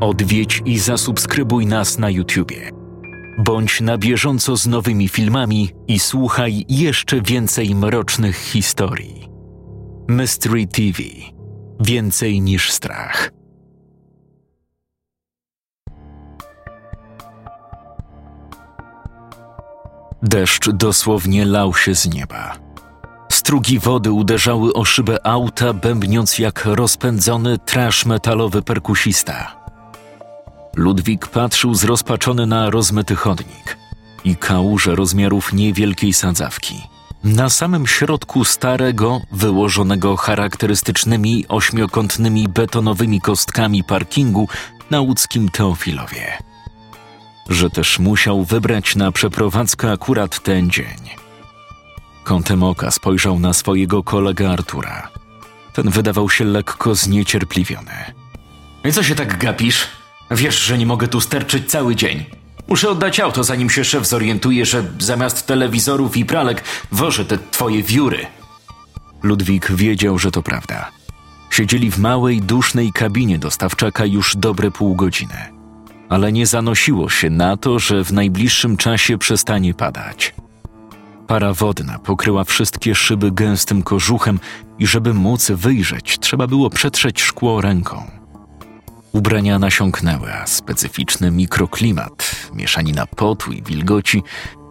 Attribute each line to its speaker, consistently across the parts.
Speaker 1: Odwiedź i zasubskrybuj nas na YouTubie. Bądź na bieżąco z nowymi filmami i słuchaj jeszcze więcej mrocznych historii. Mystery TV Więcej niż strach. Deszcz dosłownie lał się z nieba. Strugi wody uderzały o szybę auta, bębniąc jak rozpędzony trash metalowy perkusista. Ludwik patrzył zrozpaczony na rozmyty chodnik i kałuże rozmiarów niewielkiej sadzawki. Na samym środku starego, wyłożonego charakterystycznymi ośmiokątnymi betonowymi kostkami parkingu na łódzkim Teofilowie. Że też musiał wybrać na przeprowadzkę akurat ten dzień. Kątem oka spojrzał na swojego kolegę Artura. Ten wydawał się lekko zniecierpliwiony.
Speaker 2: I co się tak gapisz? Wiesz, że nie mogę tu sterczyć cały dzień. Muszę oddać auto, zanim się szef zorientuje, że zamiast telewizorów i pralek wożę te twoje wióry.
Speaker 1: Ludwik wiedział, że to prawda. Siedzieli w małej, dusznej kabinie dostawczaka już dobre pół godziny. Ale nie zanosiło się na to, że w najbliższym czasie przestanie padać. Para wodna pokryła wszystkie szyby gęstym kożuchem i żeby móc wyjrzeć, trzeba było przetrzeć szkło ręką. Ubrania nasiąknęły, a specyficzny mikroklimat, mieszanina potu i wilgoci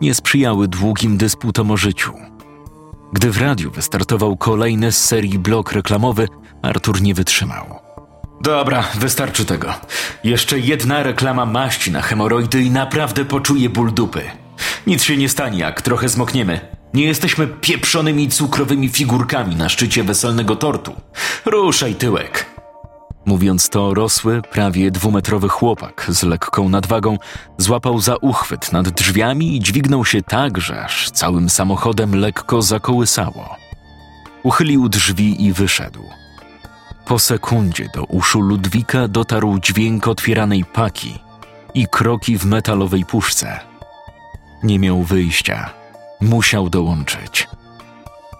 Speaker 1: nie sprzyjały długim dysputom o życiu. Gdy w radiu wystartował kolejny z serii blok reklamowy, Artur nie wytrzymał.
Speaker 2: Dobra, wystarczy tego. Jeszcze jedna reklama maści na hemoroidy i naprawdę poczuję ból dupy. Nic się nie stanie, jak trochę zmokniemy. Nie jesteśmy pieprzonymi cukrowymi figurkami na szczycie weselnego tortu. Ruszaj tyłek.
Speaker 1: Mówiąc to, rosły, prawie dwumetrowy chłopak z lekką nadwagą złapał za uchwyt nad drzwiami i dźwignął się tak, że aż całym samochodem lekko zakołysało. Uchylił drzwi i wyszedł. Po sekundzie do uszu Ludwika dotarł dźwięk otwieranej paki i kroki w metalowej puszce. Nie miał wyjścia. Musiał dołączyć.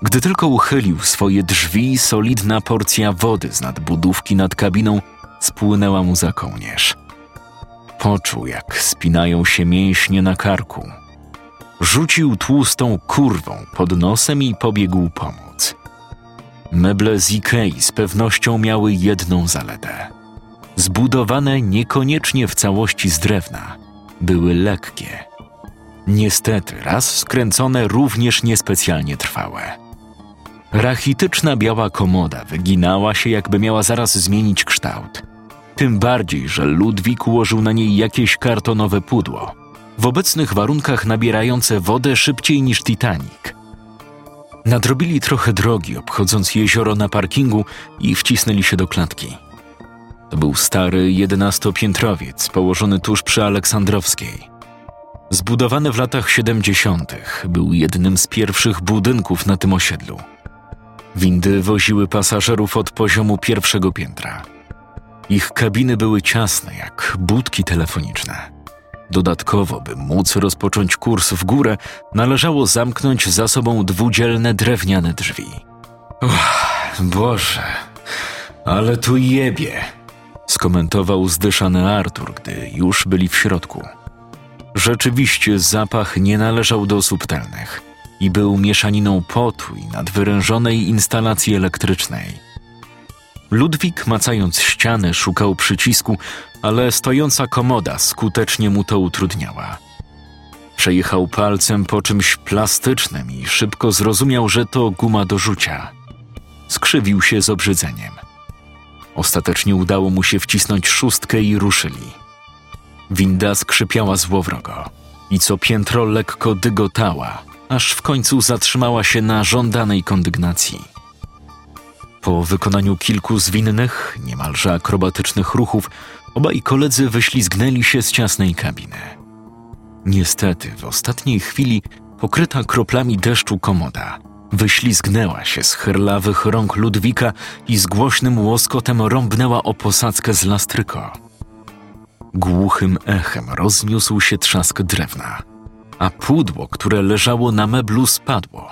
Speaker 1: Gdy tylko uchylił swoje drzwi, solidna porcja wody z nadbudówki nad kabiną spłynęła mu za kołnierz. Poczuł, jak spinają się mięśnie na karku. Rzucił tłustą kurwą pod nosem i pobiegł pomóc. Meble z Ikei z pewnością miały jedną zaletę. Zbudowane niekoniecznie w całości z drewna, były lekkie. Niestety, raz skręcone również niespecjalnie trwałe. Rachityczna biała komoda wyginała się, jakby miała zaraz zmienić kształt. Tym bardziej, że Ludwik ułożył na niej jakieś kartonowe pudło, w obecnych warunkach nabierające wodę szybciej niż Titanic. Nadrobili trochę drogi, obchodząc jezioro na parkingu i wcisnęli się do klatki. To był stary, jedenastopiętrowiec położony tuż przy Aleksandrowskiej. Zbudowany w latach 70., był jednym z pierwszych budynków na tym osiedlu. Windy woziły pasażerów od poziomu pierwszego piętra. Ich kabiny były ciasne jak budki telefoniczne. Dodatkowo, by móc rozpocząć kurs w górę, należało zamknąć za sobą dwudzielne drewniane drzwi.
Speaker 2: Uch, Boże, ale tu jebie,
Speaker 1: skomentował zdyszany Artur, gdy już byli w środku. Rzeczywiście zapach nie należał do subtelnych i był mieszaniną potu i nadwyrężonej instalacji elektrycznej. Ludwik, macając ścianę, szukał przycisku, ale stojąca komoda skutecznie mu to utrudniała. Przejechał palcem po czymś plastycznym i szybko zrozumiał, że to guma do rzucia. Skrzywił się z obrzydzeniem. Ostatecznie udało mu się wcisnąć szóstkę i ruszyli. Winda skrzypiała złowrogo i co piętro lekko dygotała, aż w końcu zatrzymała się na żądanej kondygnacji. Po wykonaniu kilku zwinnych, niemalże akrobatycznych ruchów, obaj koledzy wyślizgnęli się z ciasnej kabiny. Niestety, w ostatniej chwili pokryta kroplami deszczu komoda wyślizgnęła się z herlawych rąk Ludwika i z głośnym łoskotem rąbnęła o posadzkę z lastryko. Głuchym echem rozniósł się trzask drewna a pudło, które leżało na meblu, spadło,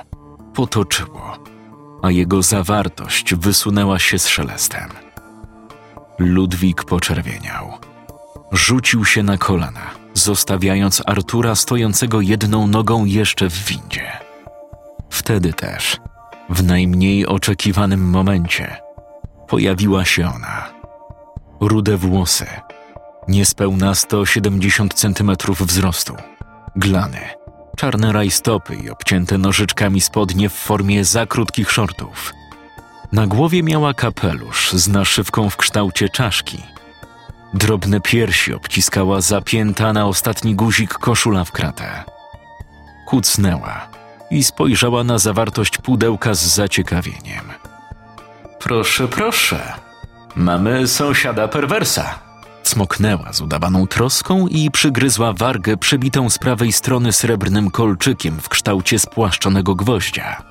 Speaker 1: potoczyło, a jego zawartość wysunęła się z szelestem. Ludwik poczerwieniał. rzucił się na kolana, zostawiając Artura stojącego jedną nogą jeszcze w windzie. Wtedy też, w najmniej oczekiwanym momencie, pojawiła się ona. Rude włosy, niespełna 170 cm wzrostu, glany, czarne rajstopy i obcięte nożyczkami spodnie w formie za krótkich shortów. Na głowie miała kapelusz z naszywką w kształcie czaszki. Drobne piersi obciskała zapięta na ostatni guzik koszula w kratę. Kucnęła i spojrzała na zawartość pudełka z zaciekawieniem.
Speaker 2: Proszę, proszę. Mamy sąsiada perwersa.
Speaker 1: Cmoknęła z udawaną troską i przygryzła wargę przebitą z prawej strony srebrnym kolczykiem w kształcie spłaszczonego gwoździa.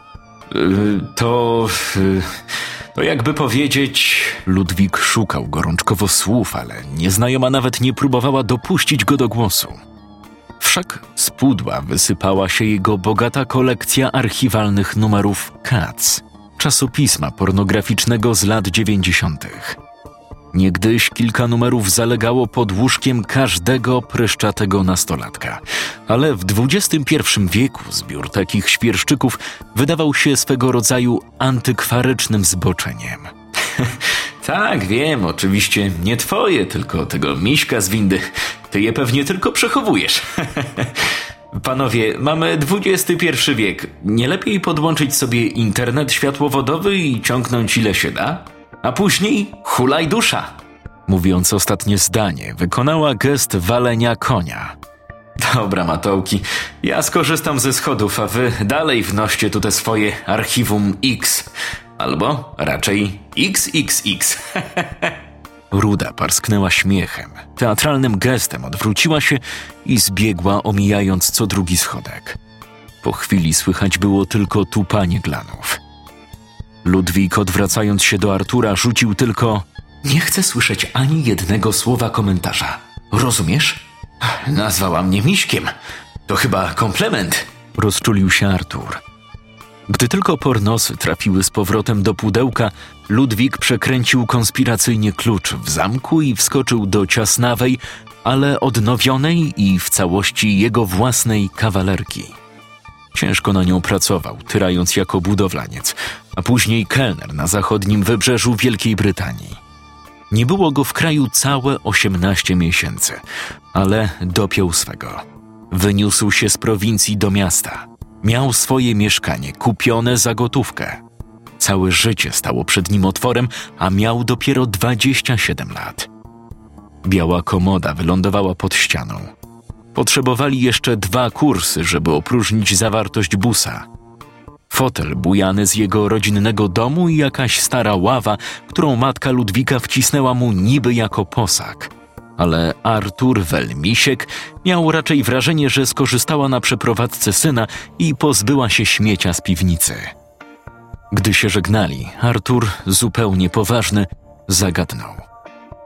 Speaker 2: Yy, to. Yy, to jakby powiedzieć.
Speaker 1: Ludwik szukał gorączkowo słów, ale nieznajoma nawet nie próbowała dopuścić go do głosu. Wszak z pudła wysypała się jego bogata kolekcja archiwalnych numerów Katz, czasopisma pornograficznego z lat dziewięćdziesiątych. Niegdyś kilka numerów zalegało pod łóżkiem każdego pryszczatego nastolatka, ale w XXI wieku zbiór takich świerszczyków wydawał się swego rodzaju antykwarycznym zboczeniem.
Speaker 2: tak, wiem, oczywiście nie twoje, tylko tego miśka z windy. Ty je pewnie tylko przechowujesz. Panowie, mamy XXI wiek. Nie lepiej podłączyć sobie internet światłowodowy i ciągnąć ile się da? A później hulaj dusza.
Speaker 1: Mówiąc ostatnie zdanie, wykonała gest walenia konia.
Speaker 2: Dobra, matołki, ja skorzystam ze schodów, a wy dalej wnoście tu te swoje archiwum X. Albo raczej XXX.
Speaker 1: Ruda parsknęła śmiechem. Teatralnym gestem odwróciła się i zbiegła, omijając co drugi schodek. Po chwili słychać było tylko tupanie glanów. Ludwik, odwracając się do Artura, rzucił tylko:
Speaker 2: Nie chcę słyszeć ani jednego słowa komentarza. Rozumiesz? Nazwała mnie miśkiem. To chyba komplement.
Speaker 1: Rozczulił się Artur. Gdy tylko pornosy trafiły z powrotem do pudełka, Ludwik przekręcił konspiracyjnie klucz w zamku i wskoczył do ciasnawej, ale odnowionej i w całości jego własnej kawalerki. Ciężko na nią pracował, tyrając jako budowlaniec, a później kelner na zachodnim wybrzeżu Wielkiej Brytanii. Nie było go w kraju całe 18 miesięcy, ale dopiął swego. Wyniósł się z prowincji do miasta. Miał swoje mieszkanie kupione za gotówkę. Całe życie stało przed nim otworem, a miał dopiero 27 lat. Biała komoda wylądowała pod ścianą. Potrzebowali jeszcze dwa kursy, żeby opróżnić zawartość busa. Fotel bujany z jego rodzinnego domu i jakaś stara ława, którą matka Ludwika wcisnęła mu niby jako posag. Ale Artur Welmisiek miał raczej wrażenie, że skorzystała na przeprowadzce syna i pozbyła się śmiecia z piwnicy. Gdy się żegnali, Artur, zupełnie poważny, zagadnął.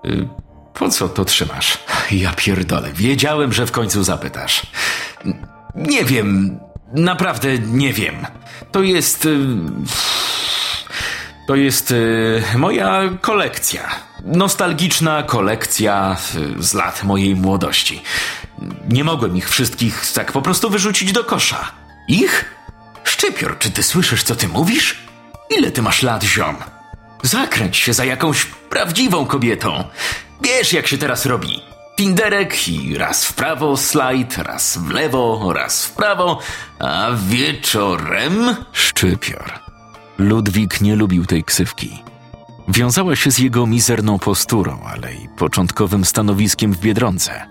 Speaker 2: Y po co to trzymasz? Ja pierdolę, wiedziałem, że w końcu zapytasz. Nie wiem, naprawdę nie wiem. To jest. Y, to jest y, moja kolekcja. Nostalgiczna kolekcja y, z lat mojej młodości. Nie mogłem ich wszystkich tak po prostu wyrzucić do kosza. Ich? Szczypior, czy ty słyszysz, co ty mówisz? Ile ty masz lat, ziom? Zakręć się za jakąś prawdziwą kobietą. Wiesz, jak się teraz robi. Tinderek i raz w prawo slajd, raz w lewo, raz w prawo, a wieczorem...
Speaker 1: Szczypior. Ludwik nie lubił tej ksywki. Wiązała się z jego mizerną posturą, ale i początkowym stanowiskiem w Biedronce.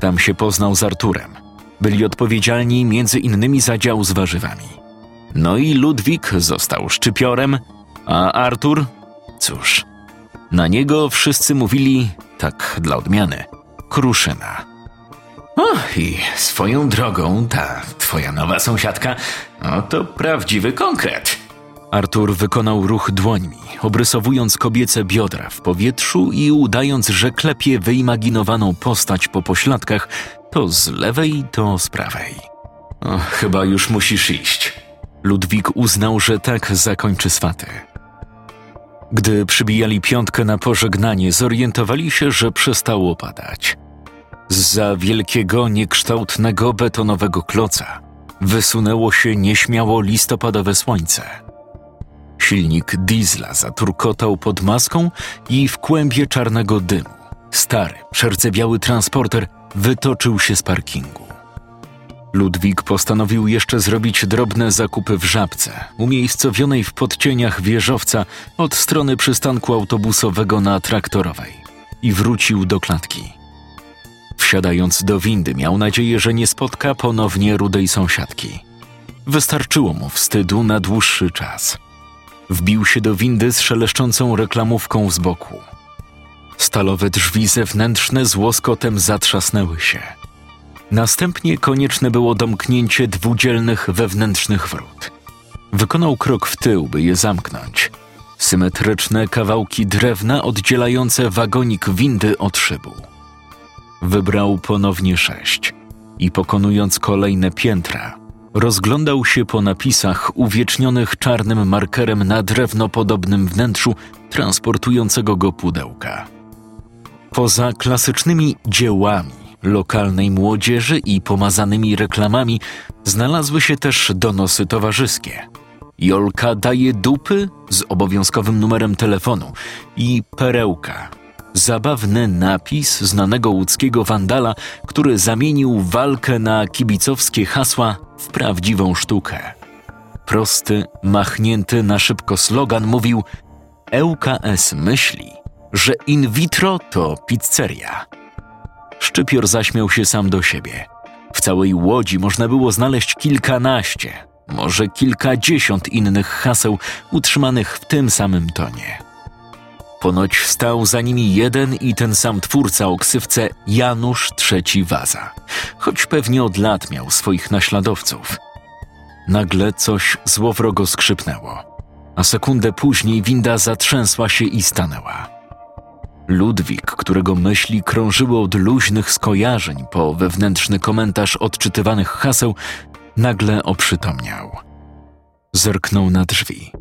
Speaker 1: Tam się poznał z Arturem. Byli odpowiedzialni między innymi za dział z warzywami. No i Ludwik został szczypiorem, a Artur, cóż, na niego wszyscy mówili, tak dla odmiany, kruszyna.
Speaker 2: O, i swoją drogą ta twoja nowa sąsiadka, no to prawdziwy konkret.
Speaker 1: Artur wykonał ruch dłońmi, obrysowując kobiece biodra w powietrzu i udając, że klepie wyimaginowaną postać po pośladkach, to z lewej, to z prawej.
Speaker 2: Chyba już musisz iść.
Speaker 1: Ludwik uznał, że tak zakończy swaty. Gdy przybijali piątkę na pożegnanie, zorientowali się, że przestało padać. Za wielkiego, niekształtnego betonowego kloca wysunęło się nieśmiało listopadowe słońce. Silnik diesla zaturkotał pod maską i w kłębie czarnego dymu stary, przerdzewiały transporter wytoczył się z parkingu. Ludwik postanowił jeszcze zrobić drobne zakupy w żabce, umiejscowionej w podcieniach wieżowca od strony przystanku autobusowego na traktorowej, i wrócił do klatki. Wsiadając do windy, miał nadzieję, że nie spotka ponownie rudej sąsiadki. Wystarczyło mu wstydu na dłuższy czas. Wbił się do windy z szeleszczącą reklamówką z boku. Stalowe drzwi zewnętrzne z łoskotem zatrzasnęły się. Następnie konieczne było domknięcie dwudzielnych wewnętrznych wrót. Wykonał krok w tył, by je zamknąć. Symetryczne kawałki drewna oddzielające wagonik windy od szybu. Wybrał ponownie sześć i pokonując kolejne piętra, rozglądał się po napisach uwiecznionych czarnym markerem na drewnopodobnym wnętrzu transportującego go pudełka. Poza klasycznymi dziełami lokalnej młodzieży i pomazanymi reklamami znalazły się też donosy towarzyskie. Jolka daje dupy z obowiązkowym numerem telefonu i perełka. Zabawny napis znanego łódzkiego wandala, który zamienił walkę na kibicowskie hasła w prawdziwą sztukę. Prosty, machnięty na szybko slogan mówił: ŁKS myśli, że in vitro to pizzeria. Szczypior zaśmiał się sam do siebie. W całej łodzi można było znaleźć kilkanaście, może kilkadziesiąt innych haseł utrzymanych w tym samym tonie. Ponoć stał za nimi jeden i ten sam twórca o ksywce Janusz III Waza, choć pewnie od lat miał swoich naśladowców. Nagle coś złowrogo skrzypnęło, a sekundę później winda zatrzęsła się i stanęła. Ludwik, którego myśli krążyły od luźnych skojarzeń po wewnętrzny komentarz odczytywanych haseł, nagle oprzytomniał. Zerknął na drzwi.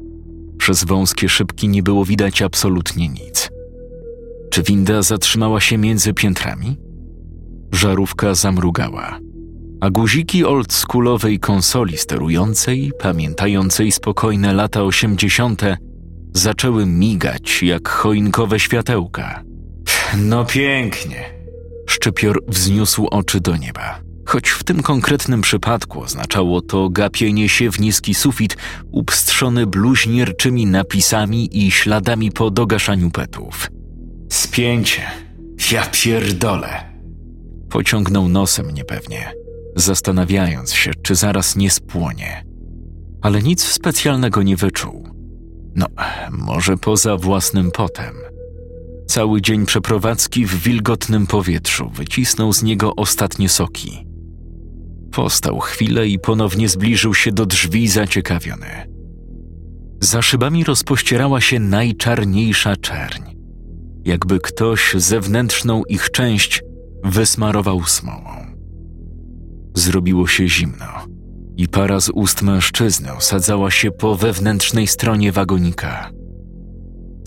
Speaker 1: Przez wąskie szybki nie było widać absolutnie nic. Czy winda zatrzymała się między piętrami? Żarówka zamrugała, a guziki oldschoolowej konsoli sterującej, pamiętającej spokojne lata osiemdziesiąte, zaczęły migać jak choinkowe światełka. No pięknie. Szczypior wzniósł oczy do nieba. Choć w tym konkretnym przypadku oznaczało to gapienie się w niski sufit upstrzony bluźnierczymi napisami i śladami po dogaszaniu petów. Spięcie. Ja pierdolę. Pociągnął nosem niepewnie, zastanawiając się, czy zaraz nie spłonie. Ale nic specjalnego nie wyczuł. No, może poza własnym potem. Cały dzień przeprowadzki w wilgotnym powietrzu wycisnął z niego ostatnie soki. Postał chwilę i ponownie zbliżył się do drzwi zaciekawiony. Za szybami rozpościerała się najczarniejsza czerń, jakby ktoś zewnętrzną ich część wysmarował smołą. Zrobiło się zimno i para z ust mężczyzny osadzała się po wewnętrznej stronie wagonika.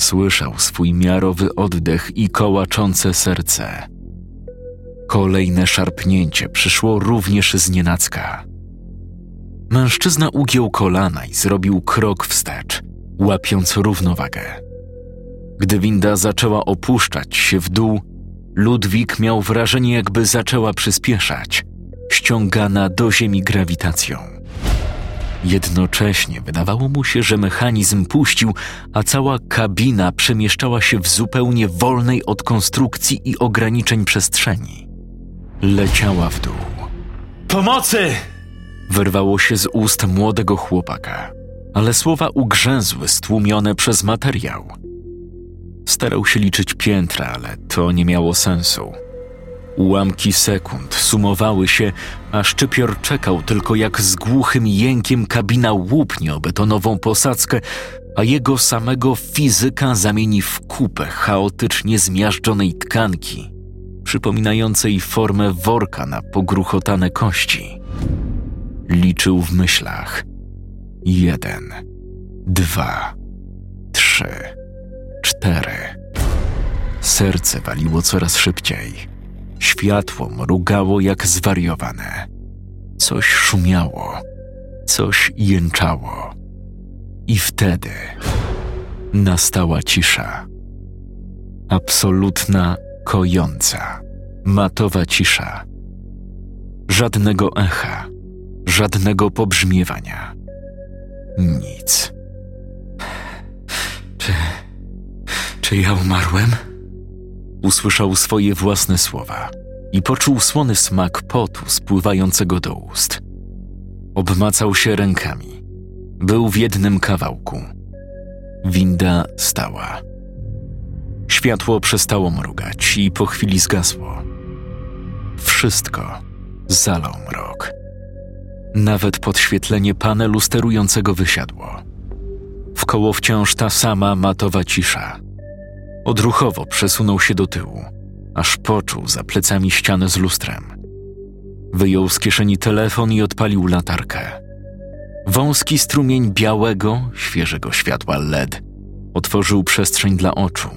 Speaker 1: Słyszał swój miarowy oddech i kołaczące serce. Kolejne szarpnięcie przyszło również z nienacka. Mężczyzna ugiął kolana i zrobił krok wstecz, łapiąc równowagę. Gdy winda zaczęła opuszczać się w dół, Ludwik miał wrażenie, jakby zaczęła przyspieszać – ściągana do ziemi grawitacją. Jednocześnie wydawało mu się, że mechanizm puścił, a cała kabina przemieszczała się w zupełnie wolnej od konstrukcji i ograniczeń przestrzeni. Leciała w dół. Pomocy! Wyrwało się z ust młodego chłopaka, ale słowa ugrzęzły, stłumione przez materiał. Starał się liczyć piętra, ale to nie miało sensu. Ułamki sekund sumowały się, a szczypior czekał tylko jak z głuchym jękiem kabina łupnie o betonową posadzkę, a jego samego fizyka zamieni w kupę chaotycznie zmiażdżonej tkanki, przypominającej formę worka na pogruchotane kości. Liczył w myślach. Jeden, dwa, trzy, cztery. Serce waliło coraz szybciej Światło mrugało jak zwariowane. Coś szumiało, coś jęczało. I wtedy nastała cisza. Absolutna, kojąca, matowa cisza. Żadnego echa, żadnego pobrzmiewania. Nic. Czy. Czy ja umarłem? Usłyszał swoje własne słowa i poczuł słony smak potu spływającego do ust. Obmacał się rękami. Był w jednym kawałku. Winda stała. Światło przestało mrugać i po chwili zgasło. Wszystko zalał mrok. Nawet podświetlenie panelu sterującego wysiadło. Wkoło wciąż ta sama matowa cisza. Odruchowo przesunął się do tyłu, aż poczuł za plecami ścianę z lustrem. Wyjął z kieszeni telefon i odpalił latarkę. Wąski strumień białego, świeżego światła LED otworzył przestrzeń dla oczu.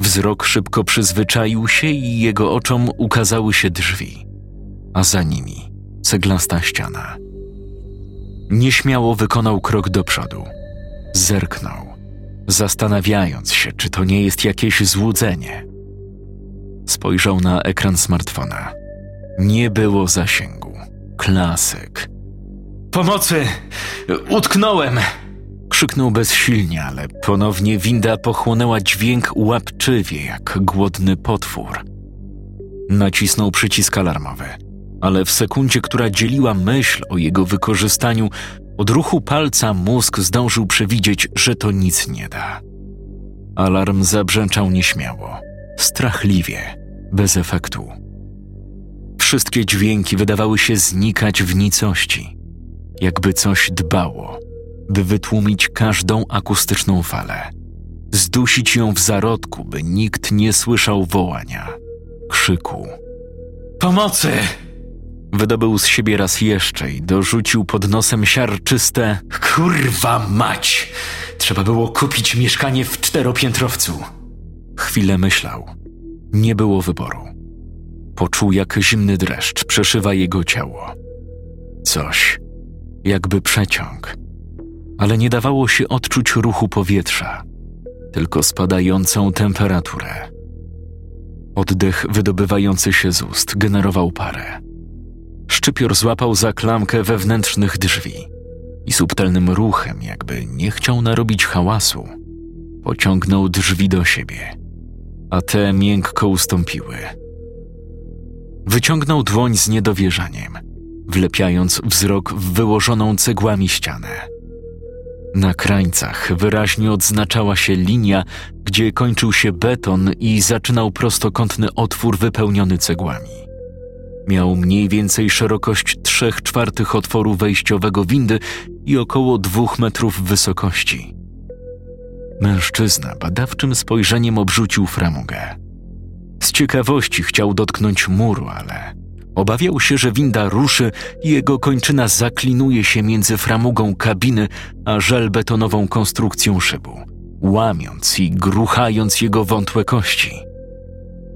Speaker 1: Wzrok szybko przyzwyczaił się i jego oczom ukazały się drzwi, a za nimi ceglasta ściana. Nieśmiało wykonał krok do przodu. Zerknął, zastanawiając się, czy to nie jest jakieś złudzenie. Spojrzał na ekran smartfona. Nie było zasięgu. Klasyk.
Speaker 2: Pomocy! Utknąłem!
Speaker 1: Krzyknął bezsilnie, ale ponownie winda pochłonęła dźwięk łapczywie jak głodny potwór. Nacisnął przycisk alarmowy, ale w sekundzie, która dzieliła myśl o jego wykorzystaniu, od ruchu palca mózg zdążył przewidzieć, że to nic nie da. Alarm zabrzęczał nieśmiało, strachliwie, bez efektu. Wszystkie dźwięki wydawały się znikać w nicości, jakby coś dbało, by wytłumić każdą akustyczną falę, zdusić ją w zarodku, by nikt nie słyszał wołania, krzyku.
Speaker 2: Pomocy!
Speaker 1: Wydobył z siebie raz jeszcze i dorzucił pod nosem siarczyste
Speaker 2: Kurwa mać! Trzeba było kupić mieszkanie w czteropiętrowcu.
Speaker 1: Chwilę myślał. Nie było wyboru. Poczuł, jak zimny dreszcz przeszywa jego ciało. Coś, jakby przeciąg, ale nie dawało się odczuć ruchu powietrza, tylko spadającą temperaturę. Oddech wydobywający się z ust generował parę. Szczypior złapał za klamkę wewnętrznych drzwi i subtelnym ruchem, jakby nie chciał narobić hałasu, pociągnął drzwi do siebie, a te miękko ustąpiły. Wyciągnął dłoń z niedowierzaniem, wlepiając wzrok w wyłożoną cegłami ścianę. Na krańcach wyraźnie odznaczała się linia, gdzie kończył się beton i zaczynał prostokątny otwór wypełniony cegłami. Miał mniej więcej szerokość trzech czwartych otworu wejściowego windy i około dwóch metrów wysokości. Mężczyzna badawczym spojrzeniem obrzucił framugę. Z ciekawości chciał dotknąć muru, ale obawiał się, że winda ruszy i jego kończyna zaklinuje się między framugą kabiny a żelbetonową konstrukcją szybu, łamiąc i gruchając jego wątłe kości.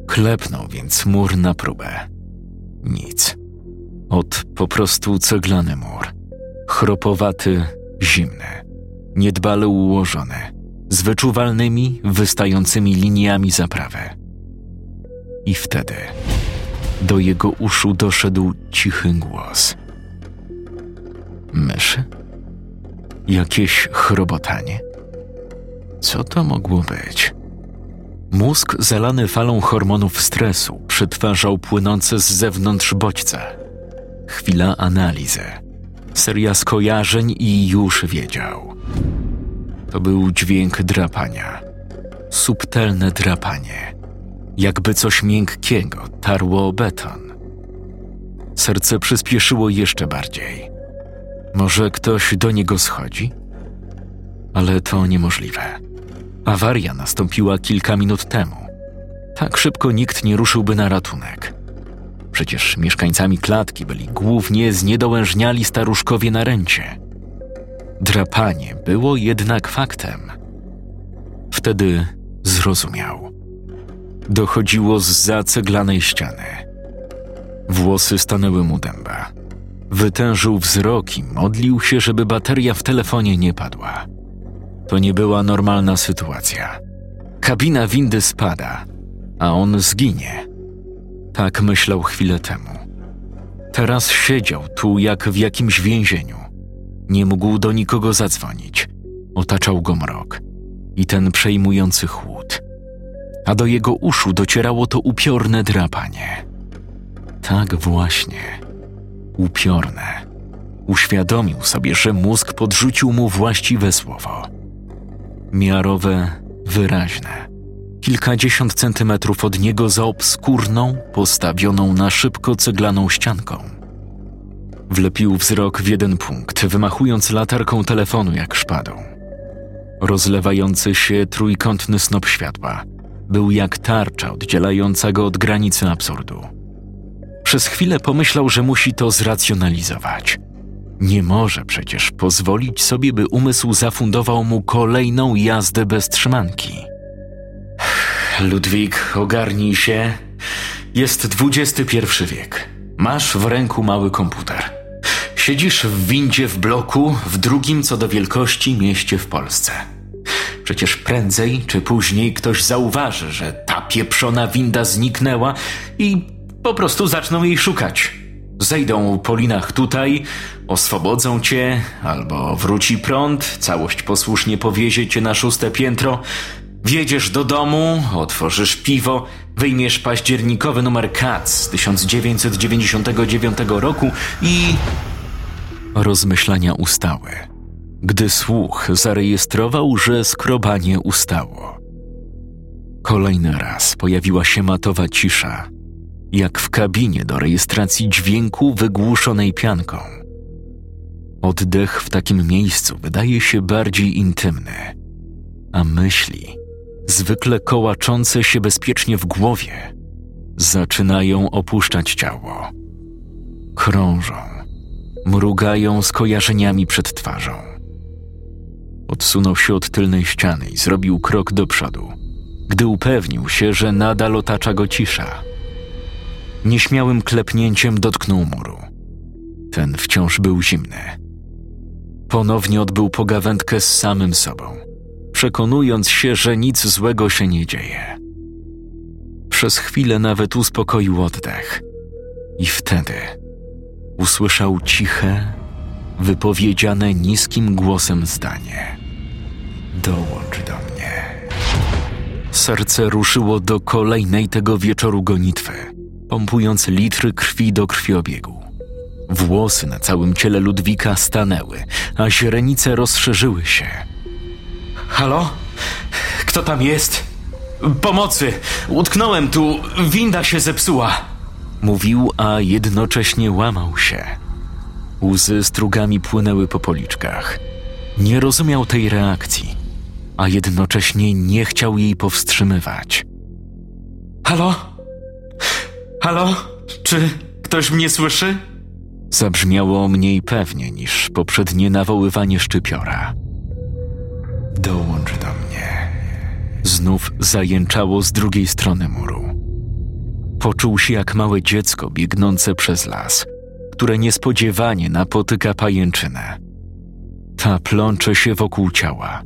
Speaker 1: Klepnął więc mur na próbę. Nic. Od po prostu ceglany mur. Chropowaty, zimny, niedbale ułożony, z wyczuwalnymi, wystającymi liniami zaprawy. I wtedy do jego uszu doszedł cichy głos. Myszy? Jakieś chrobotanie? Co to mogło być? Mózg zalany falą hormonów stresu przetwarzał płynące z zewnątrz bodźce. Chwila analizy. Seria skojarzeń i już wiedział. To był dźwięk drapania. Subtelne drapanie. Jakby coś miękkiego tarło beton. Serce przyspieszyło jeszcze bardziej. Może ktoś do niego schodzi? Ale to niemożliwe. Awaria nastąpiła kilka minut temu. Tak szybko nikt nie ruszyłby na ratunek. Przecież mieszkańcami klatki byli głównie zniedołężniali staruszkowie na ręcie. Drapanie było jednak faktem. Wtedy zrozumiał. Dochodziło z zaceglanej ściany. Włosy stanęły mu dęba. Wytężył wzrok i modlił się, żeby bateria w telefonie nie padła. To nie była normalna sytuacja. Kabina windy spada, a on zginie. Tak myślał chwilę temu. Teraz siedział tu jak w jakimś więzieniu. Nie mógł do nikogo zadzwonić. Otaczał go mrok i ten przejmujący chłód. A do jego uszu docierało to upiorne drapanie. Tak właśnie. Upiorne. Uświadomił sobie, że mózg podrzucił mu właściwe słowo. Miarowe, wyraźne. Kilkadziesiąt centymetrów od niego za obskurną, postawioną na szybko ceglaną ścianką. Wlepił wzrok w jeden punkt, wymachując latarką telefonu jak szpadą. Rozlewający się trójkątny snop światła był jak tarcza oddzielająca go od granicy absurdu. Przez chwilę pomyślał, że musi to zracjonalizować. Nie może przecież pozwolić sobie, by umysł zafundował mu kolejną jazdę bez trzymanki. Ludwik, ogarnij się. Jest XXI wiek. Masz w ręku mały komputer. Siedzisz w windzie w bloku w drugim co do wielkości mieście w Polsce. Przecież prędzej czy później ktoś zauważy, że ta pieprzona winda zniknęła i po prostu zaczną jej szukać. Zejdą po linach tutaj, oswobodzą cię, albo wróci prąd, całość posłusznie powiezie cię na szóste piętro, Wjedziesz do domu, otworzysz piwo, wyjmiesz październikowy numer Katz z 1999 roku i. Rozmyślania ustały, gdy słuch zarejestrował, że skrobanie ustało. Kolejny raz pojawiła się matowa cisza, jak w kabinie do rejestracji dźwięku wygłuszonej pianką. Oddech w takim miejscu wydaje się bardziej intymny, a myśli zwykle kołaczące się bezpiecznie w głowie, zaczynają opuszczać ciało. Krążą, mrugają skojarzeniami przed twarzą. Odsunął się od tylnej ściany i zrobił krok do przodu, gdy upewnił się, że nadal otacza go cisza. Nieśmiałym klepnięciem dotknął muru. Ten wciąż był zimny. Ponownie odbył pogawędkę z samym sobą – przekonując się, że nic złego się nie dzieje. Przez chwilę nawet uspokoił oddech. I wtedy usłyszał ciche, wypowiedziane niskim głosem zdanie: Dołącz do mnie. Serce ruszyło do kolejnej tego wieczoru gonitwy, pompując litry krwi do krwiobiegu. Włosy na całym ciele Ludwika stanęły, a źrenice rozszerzyły się
Speaker 2: Halo? Kto tam jest? Pomocy! Utknąłem tu, winda się zepsuła.
Speaker 1: Mówił, a jednocześnie łamał się. Łzy strugami płynęły po policzkach. Nie rozumiał tej reakcji, a jednocześnie nie chciał jej powstrzymywać.
Speaker 2: Halo? Halo? Czy ktoś mnie słyszy?
Speaker 1: Zabrzmiało mniej pewnie niż poprzednie nawoływanie szczypiora. Dołącz do mnie. Znów zajęczało z drugiej strony muru. Poczuł się jak małe dziecko biegnące przez las, które niespodziewanie napotyka pajęczynę. Ta plącze się wokół ciała,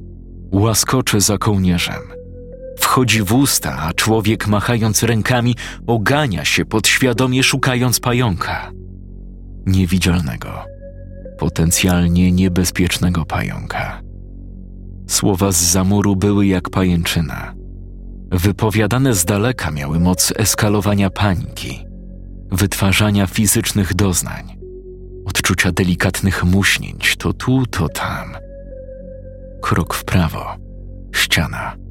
Speaker 1: łaskocze za kołnierzem. Wchodzi w usta, a człowiek machając rękami ogania się podświadomie szukając pająka. Niewidzialnego, potencjalnie niebezpiecznego pająka. Słowa z zamuru były jak pajęczyna. Wypowiadane z daleka miały moc eskalowania paniki, wytwarzania fizycznych doznań, odczucia delikatnych muśnięć to tu, to tam. Krok w prawo, ściana.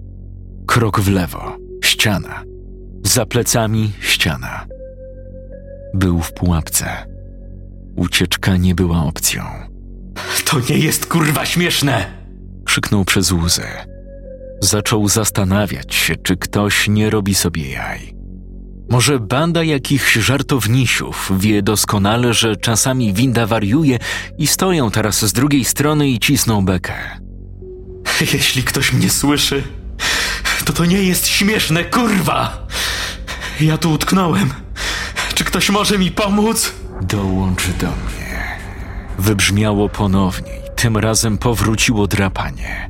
Speaker 1: Krok w lewo, ściana. Za plecami ściana. Był w pułapce. Ucieczka nie była opcją.
Speaker 2: To nie jest kurwa śmieszne!
Speaker 1: krzyknął przez łzy. Zaczął zastanawiać się, czy ktoś nie robi sobie jaj. Może banda jakichś żartownisiów wie doskonale, że czasami winda wariuje i stoją teraz z drugiej strony i cisną bekę.
Speaker 2: Jeśli ktoś mnie słyszy, to To nie jest śmieszne, kurwa! Ja tu utknąłem. Czy ktoś może mi pomóc?
Speaker 1: Dołącz do mnie. Wybrzmiało ponownie i tym razem powróciło drapanie.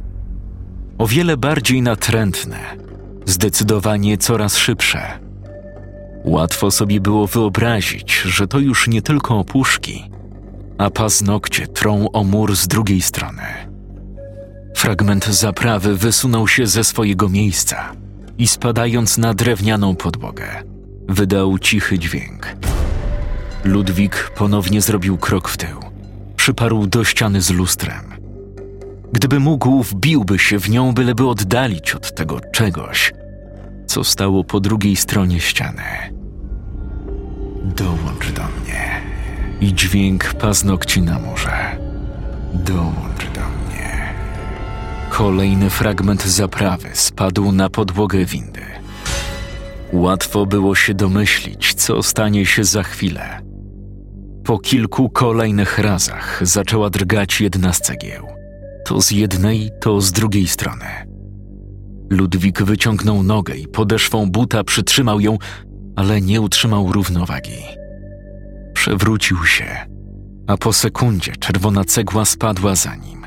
Speaker 1: O wiele bardziej natrętne, zdecydowanie coraz szybsze. Łatwo sobie było wyobrazić, że to już nie tylko opuszki, a paznokcie trą o mur z drugiej strony. Fragment zaprawy wysunął się ze swojego miejsca i spadając na drewnianą podłogę, wydał cichy dźwięk. Ludwik ponownie zrobił krok w tył. Przyparł do ściany z lustrem. Gdyby mógł, wbiłby się w nią, byleby oddalić od tego czegoś, co stało po drugiej stronie ściany. Dołącz do mnie. I dźwięk paznokci na murze. Dołącz do mnie. Kolejny fragment zaprawy spadł na podłogę windy. Łatwo było się domyślić, co stanie się za chwilę. Po kilku kolejnych razach zaczęła drgać jedna z cegieł. To z jednej, to z drugiej strony. Ludwik wyciągnął nogę i podeszwą buta przytrzymał ją, ale nie utrzymał równowagi. Przewrócił się, a po sekundzie czerwona cegła spadła za nim,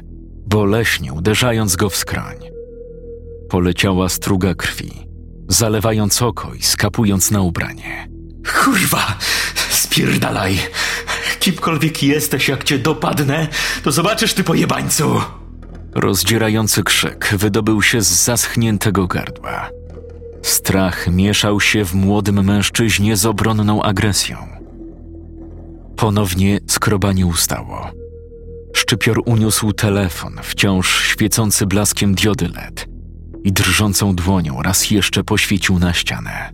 Speaker 1: boleśnie uderzając go w skroń. Poleciała struga krwi, zalewając oko i skapując na ubranie.
Speaker 2: Kurwa! Spierdalaj! Kimkolwiek jesteś, jak cię dopadnę, to zobaczysz ty pojebańcu!
Speaker 1: Rozdzierający krzyk wydobył się z zaschniętego gardła. Strach mieszał się w młodym mężczyźnie z obronną agresją. Ponownie skrobanie ustało. Szczypior uniósł telefon, wciąż świecący blaskiem diody LED i drżącą dłonią raz jeszcze poświecił na ścianę.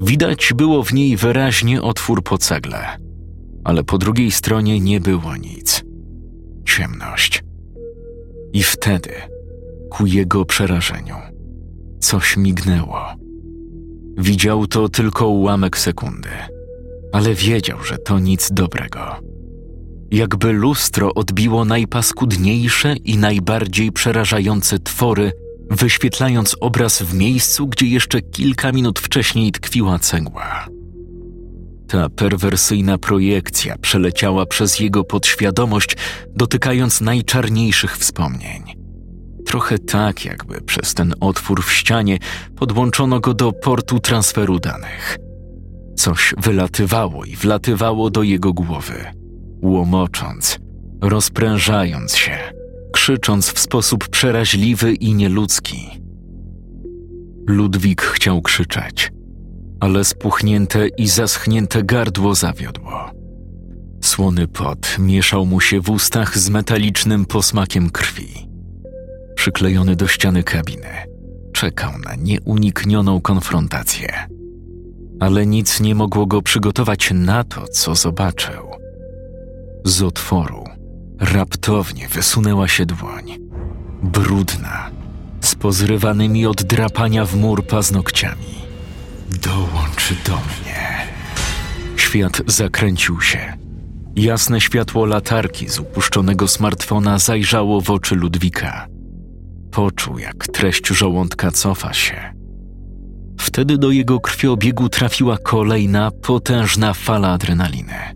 Speaker 1: Widać było w niej wyraźnie otwór po cegle, ale po drugiej stronie nie było nic. Ciemność. I wtedy, ku jego przerażeniu, coś mignęło. Widział to tylko ułamek sekundy, ale wiedział, że to nic dobrego. Jakby lustro odbiło najpaskudniejsze i najbardziej przerażające twory, wyświetlając obraz w miejscu, gdzie jeszcze kilka minut wcześniej tkwiła cegła. Ta perwersyjna projekcja przeleciała przez jego podświadomość, dotykając najczarniejszych wspomnień. Trochę tak, jakby przez ten otwór w ścianie podłączono go do portu transferu danych. Coś wylatywało i wlatywało do jego głowy, łomocząc, rozprężając się, krzycząc w sposób przeraźliwy i nieludzki. Ludwik chciał krzyczeć, ale spuchnięte i zaschnięte gardło zawiodło. Słony pot mieszał mu się w ustach z metalicznym posmakiem krwi. Przyklejony do ściany kabiny, czekał na nieuniknioną konfrontację. Ale nic nie mogło go przygotować na to, co zobaczył. Z otworu raptownie wysunęła się dłoń. Brudna, z pozrywanymi od drapania w mur paznokciami. Dołącz do mnie. Świat zakręcił się. Jasne światło latarki z upuszczonego smartfona zajrzało w oczy Ludwika. Poczuł, jak treść żołądka cofa się. Wtedy do jego krwiobiegu trafiła kolejna, potężna fala adrenaliny.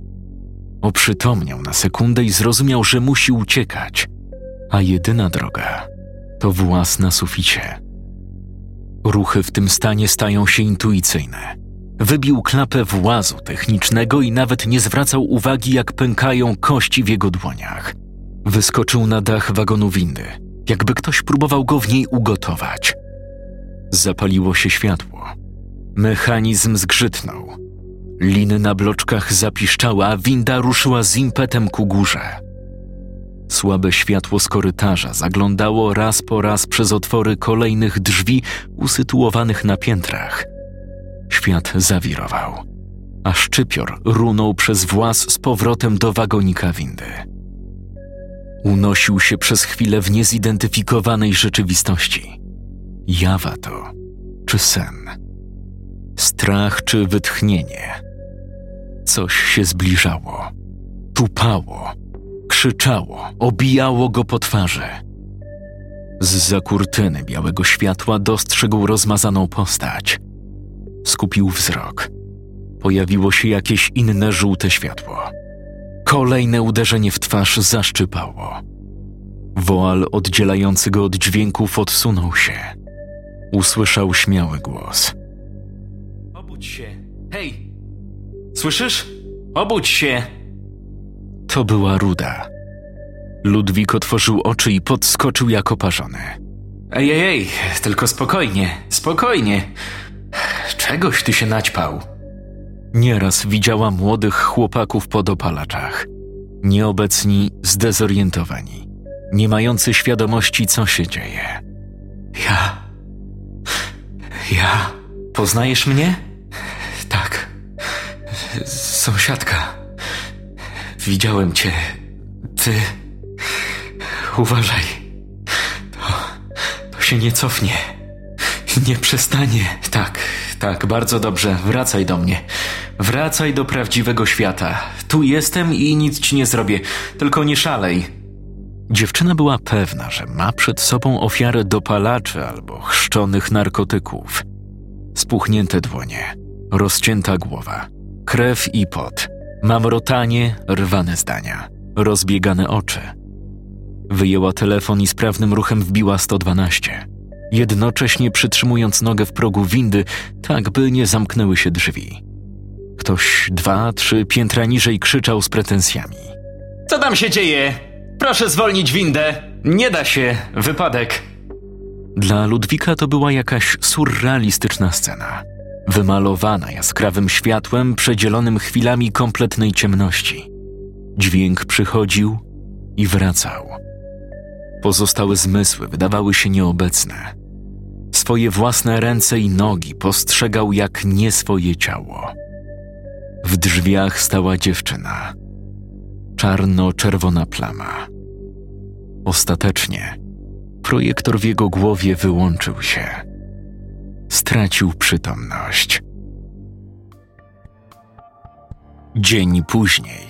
Speaker 1: Oprzytomniał na sekundę i zrozumiał, że musi uciekać, a jedyna droga to włas na suficie. Ruchy w tym stanie stają się intuicyjne. Wybił klapę włazu technicznego i nawet nie zwracał uwagi, jak pękają kości w jego dłoniach. Wyskoczył na dach wagonu windy, jakby ktoś próbował go w niej ugotować. Zapaliło się światło. Mechanizm zgrzytnął. Liny na bloczkach zapiszczały, a winda ruszyła z impetem ku górze. Słabe światło z korytarza zaglądało raz po raz przez otwory kolejnych drzwi usytuowanych na piętrach. Świat zawirował, a szczypior runął przez włas z powrotem do wagonika windy. Unosił się przez chwilę w niezidentyfikowanej rzeczywistości. Jawa to, czy sen? Strach czy wytchnienie? Coś się zbliżało, tupało krzyczało, obijało go po twarzy. Z-za kurtyny białego światła dostrzegł rozmazaną postać. Skupił wzrok. Pojawiło się jakieś inne żółte światło. Kolejne uderzenie w twarz zaszczypało. Woal oddzielający go od dźwięków odsunął się. Usłyszał śmiały głos.
Speaker 2: Obudź się. Hej! Słyszysz? Obudź się!
Speaker 1: To była Ruda. Ludwik otworzył oczy i podskoczył jak oparzony.
Speaker 2: Ej, ej, ej, tylko spokojnie, spokojnie. Czegoś ty się naćpał.
Speaker 1: Nieraz widziała młodych chłopaków po dopalaczach. Nieobecni, zdezorientowani, nie mający świadomości, co się dzieje.
Speaker 2: Ja. Ja. Poznajesz mnie? Tak. Sąsiadka. Widziałem cię. Ty. Uważaj. To. To się nie cofnie. Nie przestanie. Tak, tak, bardzo dobrze. Wracaj do mnie. Wracaj do prawdziwego świata. Tu jestem i nic ci nie zrobię. Tylko nie szalej.
Speaker 1: Dziewczyna była pewna, że ma przed sobą ofiarę dopalaczy albo chrzczonych narkotyków. Spuchnięte dłonie, rozcięta głowa, krew i pot, mamrotanie, rwane zdania, rozbiegane oczy. Wyjęła telefon i sprawnym ruchem wbiła 112, jednocześnie przytrzymując nogę w progu windy, tak by nie zamknęły się drzwi. Ktoś dwa, trzy piętra niżej krzyczał z pretensjami.
Speaker 2: Co tam się dzieje? Proszę zwolnić windę. Nie da się. Wypadek.
Speaker 1: Dla Ludwika to była jakaś surrealistyczna scena. Wymalowana jaskrawym światłem, przedzielonym chwilami kompletnej ciemności. Dźwięk przychodził i wracał. Pozostałe zmysły wydawały się nieobecne. Swoje własne ręce i nogi postrzegał jak nie swoje ciało. W drzwiach stała dziewczyna. Czarno-czerwona plama. Ostatecznie projektor w jego głowie wyłączył się. Stracił przytomność. Dzień później.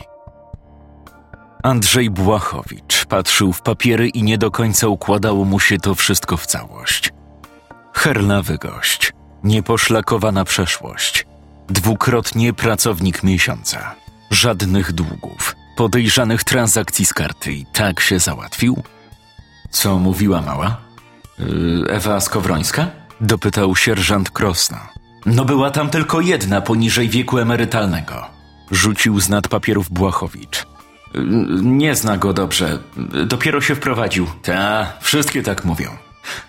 Speaker 1: Andrzej Błachowicz patrzył w papiery i nie do końca układało mu się to wszystko w całość. Herlawy gość, nieposzlakowana przeszłość, dwukrotnie pracownik miesiąca, żadnych długów, podejrzanych transakcji z karty i tak się załatwił?
Speaker 2: Co mówiła mała? Yy, Ewa Skowrońska?
Speaker 1: Dopytał sierżant Krosna.
Speaker 2: No była tam tylko jedna poniżej wieku emerytalnego.
Speaker 1: Rzucił z nad papierów Błachowicz.
Speaker 2: Yy, nie zna go dobrze. Dopiero się wprowadził. Ta, wszystkie tak mówią.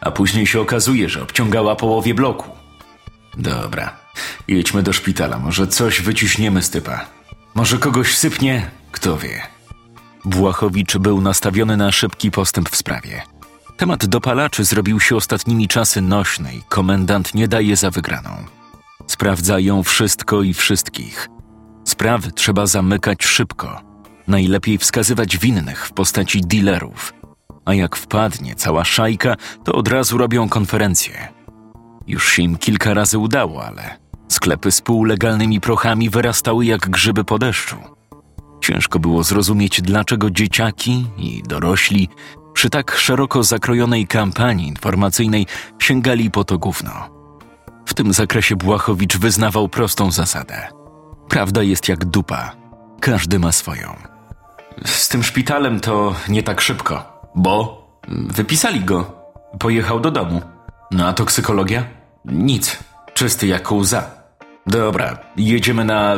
Speaker 2: A później się okazuje, że obciągała połowie bloku. Dobra, jedźmy do szpitala. Może coś wyciśniemy z typa. Może kogoś sypnie? Kto wie.
Speaker 1: Błachowicz był nastawiony na szybki postęp w sprawie. Temat dopalaczy zrobił się ostatnimi czasy nośny i komendant nie daje za wygraną. Sprawdzają wszystko i wszystkich. Sprawy trzeba zamykać szybko. Najlepiej wskazywać winnych w postaci dealerów. A jak wpadnie cała szajka, to od razu robią konferencję. Już się im kilka razy udało, ale sklepy z półlegalnymi prochami wyrastały jak grzyby po deszczu. Ciężko było zrozumieć, dlaczego dzieciaki i dorośli przy tak szeroko zakrojonej kampanii informacyjnej sięgali po to gówno. W tym zakresie Błachowicz wyznawał prostą zasadę. Prawda jest jak dupa. Każdy ma swoją.
Speaker 2: Z tym szpitalem to nie tak szybko. Bo? Wypisali go. Pojechał do domu. No a toksykologia? Nic. Czysty jak łza. Dobra, jedziemy na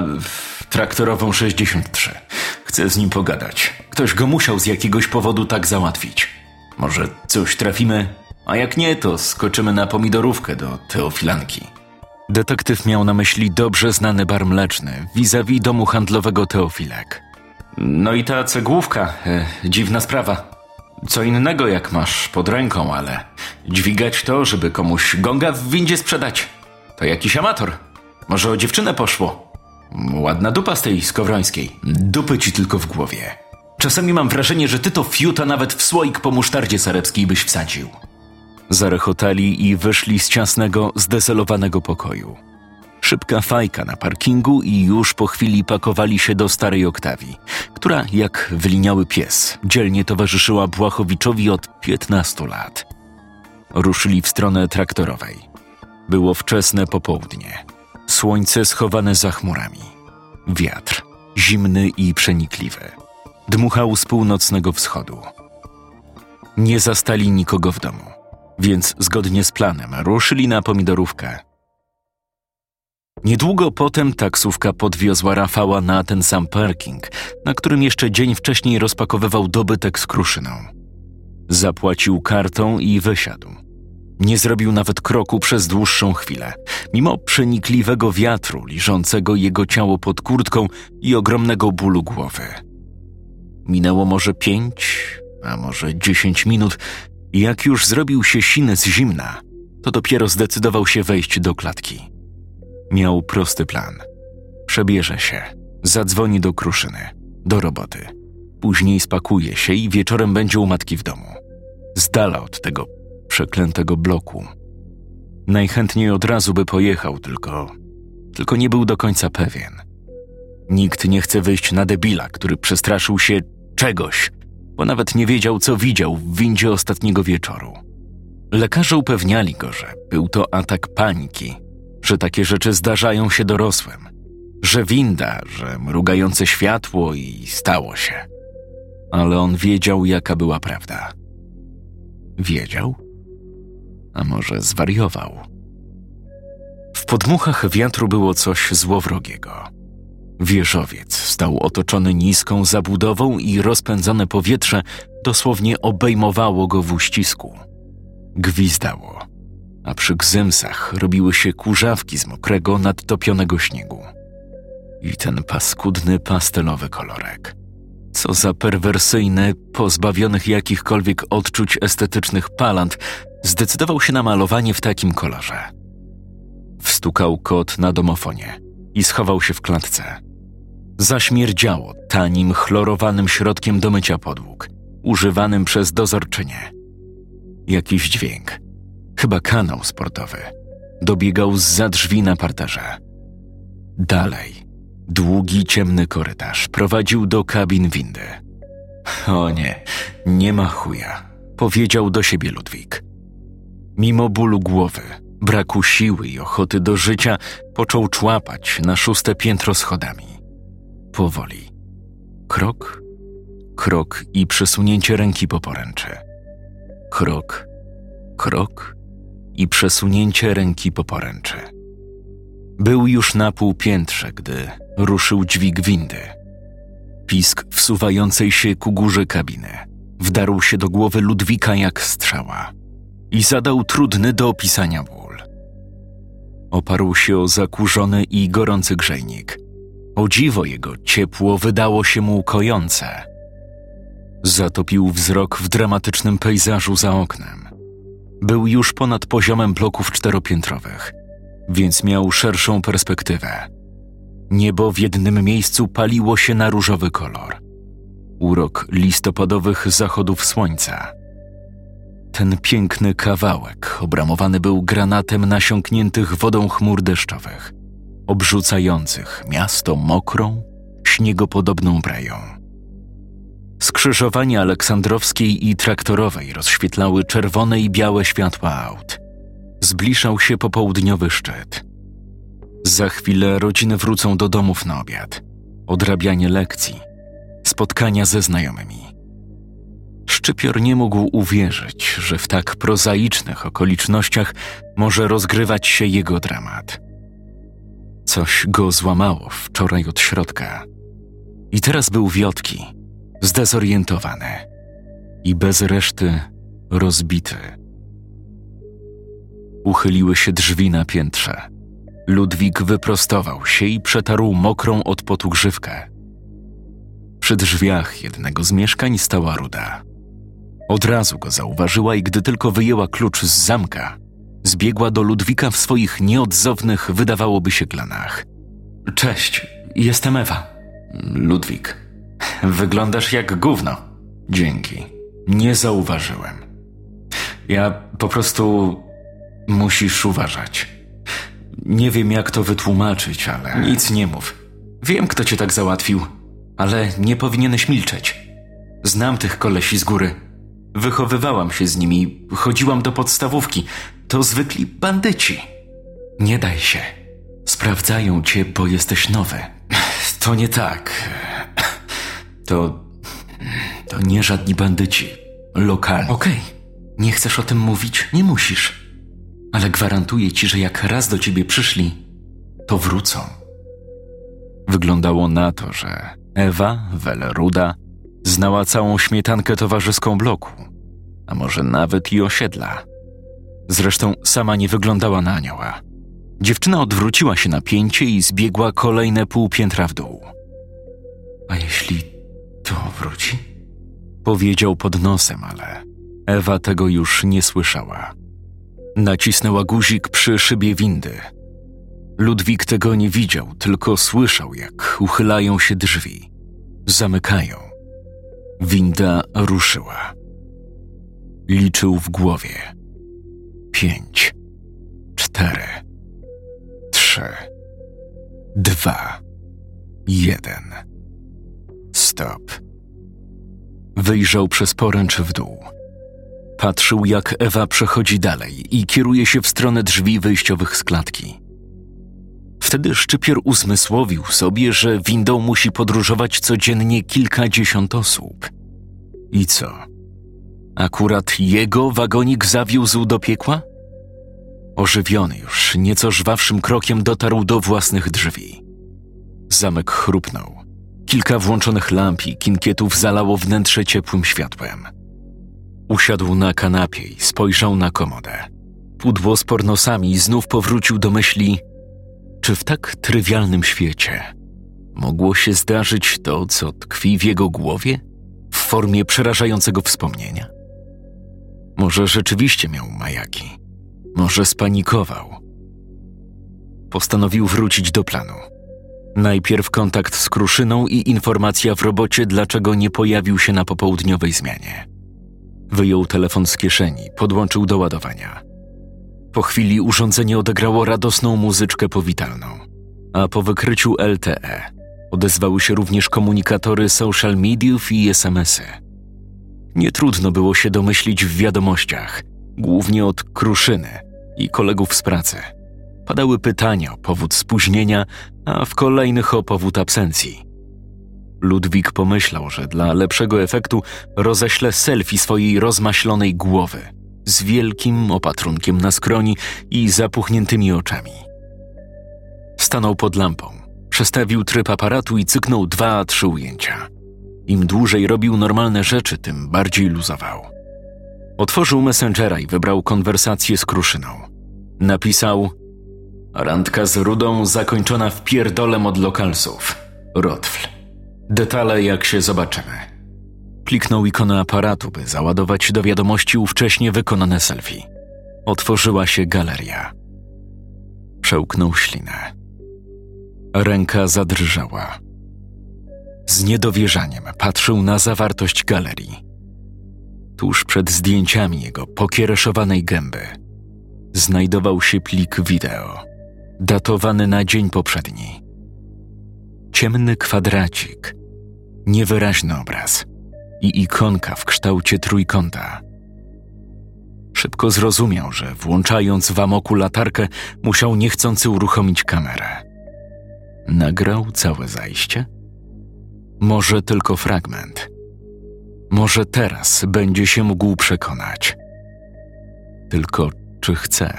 Speaker 2: traktorową 63. Chcę z nim pogadać. Ktoś go musiał z jakiegoś powodu tak załatwić. Może coś trafimy, a jak nie, to skoczymy na pomidorówkę do Teofilanki.
Speaker 1: Detektyw miał na myśli dobrze znany bar mleczny vis-a-vis domu handlowego Teofilek.
Speaker 2: No i ta cegłówka, e, dziwna sprawa. Co innego jak masz pod ręką, ale dźwigać to, żeby komuś gonga w windzie sprzedać. To jakiś amator. Może o dziewczynę poszło. Ładna dupa z tej skowrońskiej. Dupy ci tylko w głowie. Czasami mam wrażenie, że ty to fiuta nawet w słoik po musztardzie sarebskiej byś wsadził.
Speaker 1: Zarechotali i wyszli z ciasnego, zdeselowanego pokoju. Szybka fajka na parkingu i już po chwili pakowali się do starej Oktawii, która, jak wyliniały pies, dzielnie towarzyszyła Błachowiczowi od 15 lat. Ruszyli w stronę traktorowej. Było wczesne popołudnie. Słońce schowane za chmurami. Wiatr, zimny i przenikliwy, dmuchał z północnego wschodu. Nie zastali nikogo w domu, więc zgodnie z planem ruszyli na pomidorówkę. Niedługo potem taksówka podwiozła Rafała na ten sam parking, na którym jeszcze dzień wcześniej rozpakowywał dobytek z kruszyną. Zapłacił kartą i wysiadł. Nie zrobił nawet kroku przez dłuższą chwilę, mimo przenikliwego wiatru liżącego jego ciało pod kurtką i ogromnego bólu głowy. Minęło może pięć, a może dziesięć minut, i jak już zrobił się siny z zimna, to dopiero zdecydował się wejść do klatki. Miał prosty plan. Przebierze się, zadzwoni do kruszyny, do roboty. Później spakuje się i wieczorem będzie u matki w domu. Z dala od tego przeklętego bloku. Najchętniej od razu by pojechał, tylko. tylko nie był do końca pewien. Nikt nie chce wyjść na debila, który przestraszył się czegoś, bo nawet nie wiedział, co widział w windzie ostatniego wieczoru. Lekarze upewniali go, że był to atak paniki, że takie rzeczy zdarzają się dorosłym, że winda, że mrugające światło i stało się. Ale on wiedział, jaka była prawda. Wiedział? A może zwariował? W podmuchach wiatru było coś złowrogiego. Wieżowiec stał otoczony niską zabudową i rozpędzone powietrze dosłownie obejmowało go w uścisku. Gwizdało, a przy gzymsach robiły się kurzawki z mokrego, nadtopionego śniegu. I ten paskudny pastelowy kolorek. Co za perwersyjny, pozbawionych jakichkolwiek odczuć estetycznych palant zdecydował się na malowanie w takim kolorze. Wstukał kot na domofonie i schował się w klatce. Zaśmierdziało tanim, chlorowanym środkiem do mycia podłóg, używanym przez dozorczynię. Jakiś dźwięk, chyba kanał sportowy, dobiegał za drzwi na parterze. Dalej, długi, ciemny korytarz prowadził do kabin windy. O nie, nie ma chuja, powiedział do siebie Ludwik. Mimo bólu głowy, braku siły i ochoty do życia, począł człapać na szóste piętro schodami. Powoli. Krok, krok i przesunięcie ręki po poręczy. Krok, krok i przesunięcie ręki po poręczy. Był już na półpiętrze, gdy ruszył dźwig windy. Pisk wsuwającej się ku górze kabiny wdarł się do głowy Ludwika jak strzała i zadał trudny do opisania ból. Oparł się o zakurzony i gorący grzejnik. O dziwo jego ciepło wydało się mu kojące. Zatopił wzrok w dramatycznym pejzażu za oknem. Był już ponad poziomem bloków czteropiętrowych, więc miał szerszą perspektywę. Niebo w jednym miejscu paliło się na różowy kolor. Urok listopadowych zachodów słońca – ten piękny kawałek obramowany był granatem nasiąkniętych wodą chmur deszczowych, obrzucających miasto mokrą, śniegopodobną breją. Skrzyżowania Aleksandrowskiej i Traktorowej rozświetlały czerwone i białe światła aut. Zbliżał się popołudniowy szczyt. Za chwilę rodziny wrócą do domów na obiad, odrabianie lekcji, spotkania ze znajomymi. Szczypior nie mógł uwierzyć, że w tak prozaicznych okolicznościach może rozgrywać się jego dramat. Coś go złamało wczoraj od środka. I teraz był wiotki, zdezorientowany i bez reszty rozbity. Uchyliły się drzwi na piętrze. Ludwik wyprostował się i przetarł mokrą od potu grzywkę. Przy drzwiach jednego z mieszkań stała ruda. Od razu go zauważyła i gdy tylko wyjęła klucz z zamka, zbiegła do Ludwika w swoich nieodzownych, wydawałoby się, klanach.
Speaker 2: Cześć, jestem Ewa.
Speaker 1: Ludwik, wyglądasz jak gówno. Dzięki. Nie zauważyłem. Ja po prostu musisz uważać. Nie wiem, jak to wytłumaczyć, ale.
Speaker 2: Nic nie mów. Wiem, kto cię tak załatwił, ale nie powinieneś milczeć. Znam tych kolesi z góry. Wychowywałam się z nimi, chodziłam do podstawówki. To zwykli bandyci. Nie daj się. Sprawdzają cię, bo jesteś nowy. To nie tak. To. To nie żadni bandyci. Lokalni. Okej, nie chcesz o tym mówić? Nie musisz. Ale gwarantuję ci, że jak raz do ciebie przyszli, to wrócą. Wyglądało na to, że Ewa Weleruda znała całą śmietankę towarzyską bloku, a może nawet i osiedla. Zresztą sama nie wyglądała na anioła. Dziewczyna odwróciła się na pięcie i zbiegła kolejne pół piętra w dół. A jeśli to wróci? Powiedział pod nosem, ale Ewa tego już nie słyszała. Nacisnęła guzik przy szybie windy. Ludwik tego nie widział, tylko słyszał, jak uchylają się drzwi. Zamykają. Winda ruszyła. Liczył w głowie. Pięć, cztery, trzy, dwa, jeden. Stop. Wyjrzał przez poręcz w dół. Patrzył, jak Ewa przechodzi dalej i kieruje się w stronę drzwi wyjściowych z klatki. Wtedy szczypior uzmysłowił sobie, że windą musi podróżować codziennie kilkadziesiąt osób. I co? Akurat jego wagonik zawiózł do piekła? Ożywiony już, nieco żwawszym krokiem dotarł do własnych drzwi. Zamek chrupnął. Kilka włączonych lamp i kinkietów zalało wnętrze ciepłym światłem. Usiadł na kanapie i spojrzał na komodę. Pudło z pornosami znów powrócił do myśli, czy w tak trywialnym świecie mogło się zdarzyć to, co tkwi w jego głowie w formie przerażającego wspomnienia? Może rzeczywiście miał majaki, może spanikował. Postanowił wrócić do planu. Najpierw kontakt z Kruszyną i informacja w robocie, dlaczego nie pojawił się na popołudniowej zmianie. Wyjął telefon z kieszeni, podłączył do ładowania. Po chwili urządzenie odegrało radosną muzyczkę powitalną, a po wykryciu LTE odezwały się również komunikatory social mediów i SMS-y. Nie trudno było się domyślić w wiadomościach, głównie od Kruszyny i kolegów z pracy. Padały pytania o powód spóźnienia, a w kolejnych o powód absencji. Ludwik pomyślał, że dla lepszego efektu roześle selfie swojej rozmaślonej głowy z wielkim opatrunkiem na skroni i zapuchniętymi oczami. Stanął pod lampą, przestawił tryb aparatu i cyknął dwa, trzy ujęcia. Im dłużej robił normalne rzeczy, tym bardziej luzował. Otworzył Messengera i wybrał konwersację z Kruszyną. Napisał Randka z Rudą zakończona w pierdolem od lokalsów. Rotfl. Detale jak się zobaczymy. Kliknął ikonę aparatu, by załadować do wiadomości ówcześnie wykonane selfie. Otworzyła się galeria. Przełknął ślinę. Ręka zadrżała. Z niedowierzaniem patrzył na zawartość galerii. Tuż przed zdjęciami jego pokiereszowanej gęby znajdował się plik wideo, datowany na dzień poprzedni. Ciemny kwadracik, niewyraźny obraz i ikonka w kształcie trójkąta. Szybko zrozumiał, że włączając w amoku latarkę, musiał niechcący uruchomić kamerę. Nagrał całe zajście? Może tylko fragment. Może teraz będzie się mógł przekonać. Tylko czy chce?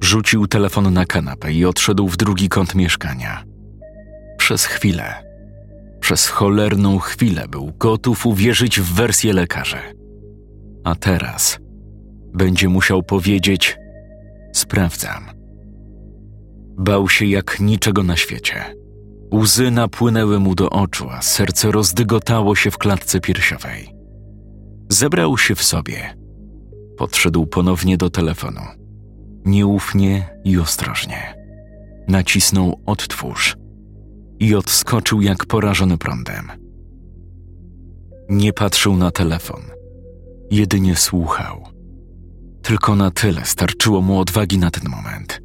Speaker 2: Rzucił telefon na kanapę i odszedł w drugi kąt mieszkania. Przez chwilę, przez cholerną chwilę był gotów uwierzyć w wersję lekarzy. A teraz będzie musiał powiedzieć: Sprawdzam. Bał się jak niczego na świecie. Łzy napłynęły mu do oczu, a serce rozdygotało się w klatce piersiowej. Zebrał się w sobie. Podszedł ponownie do telefonu. Nieufnie i ostrożnie. Nacisnął odtwórz i odskoczył jak porażony prądem. Nie patrzył na telefon, jedynie słuchał. Tylko na tyle starczyło mu odwagi na ten moment.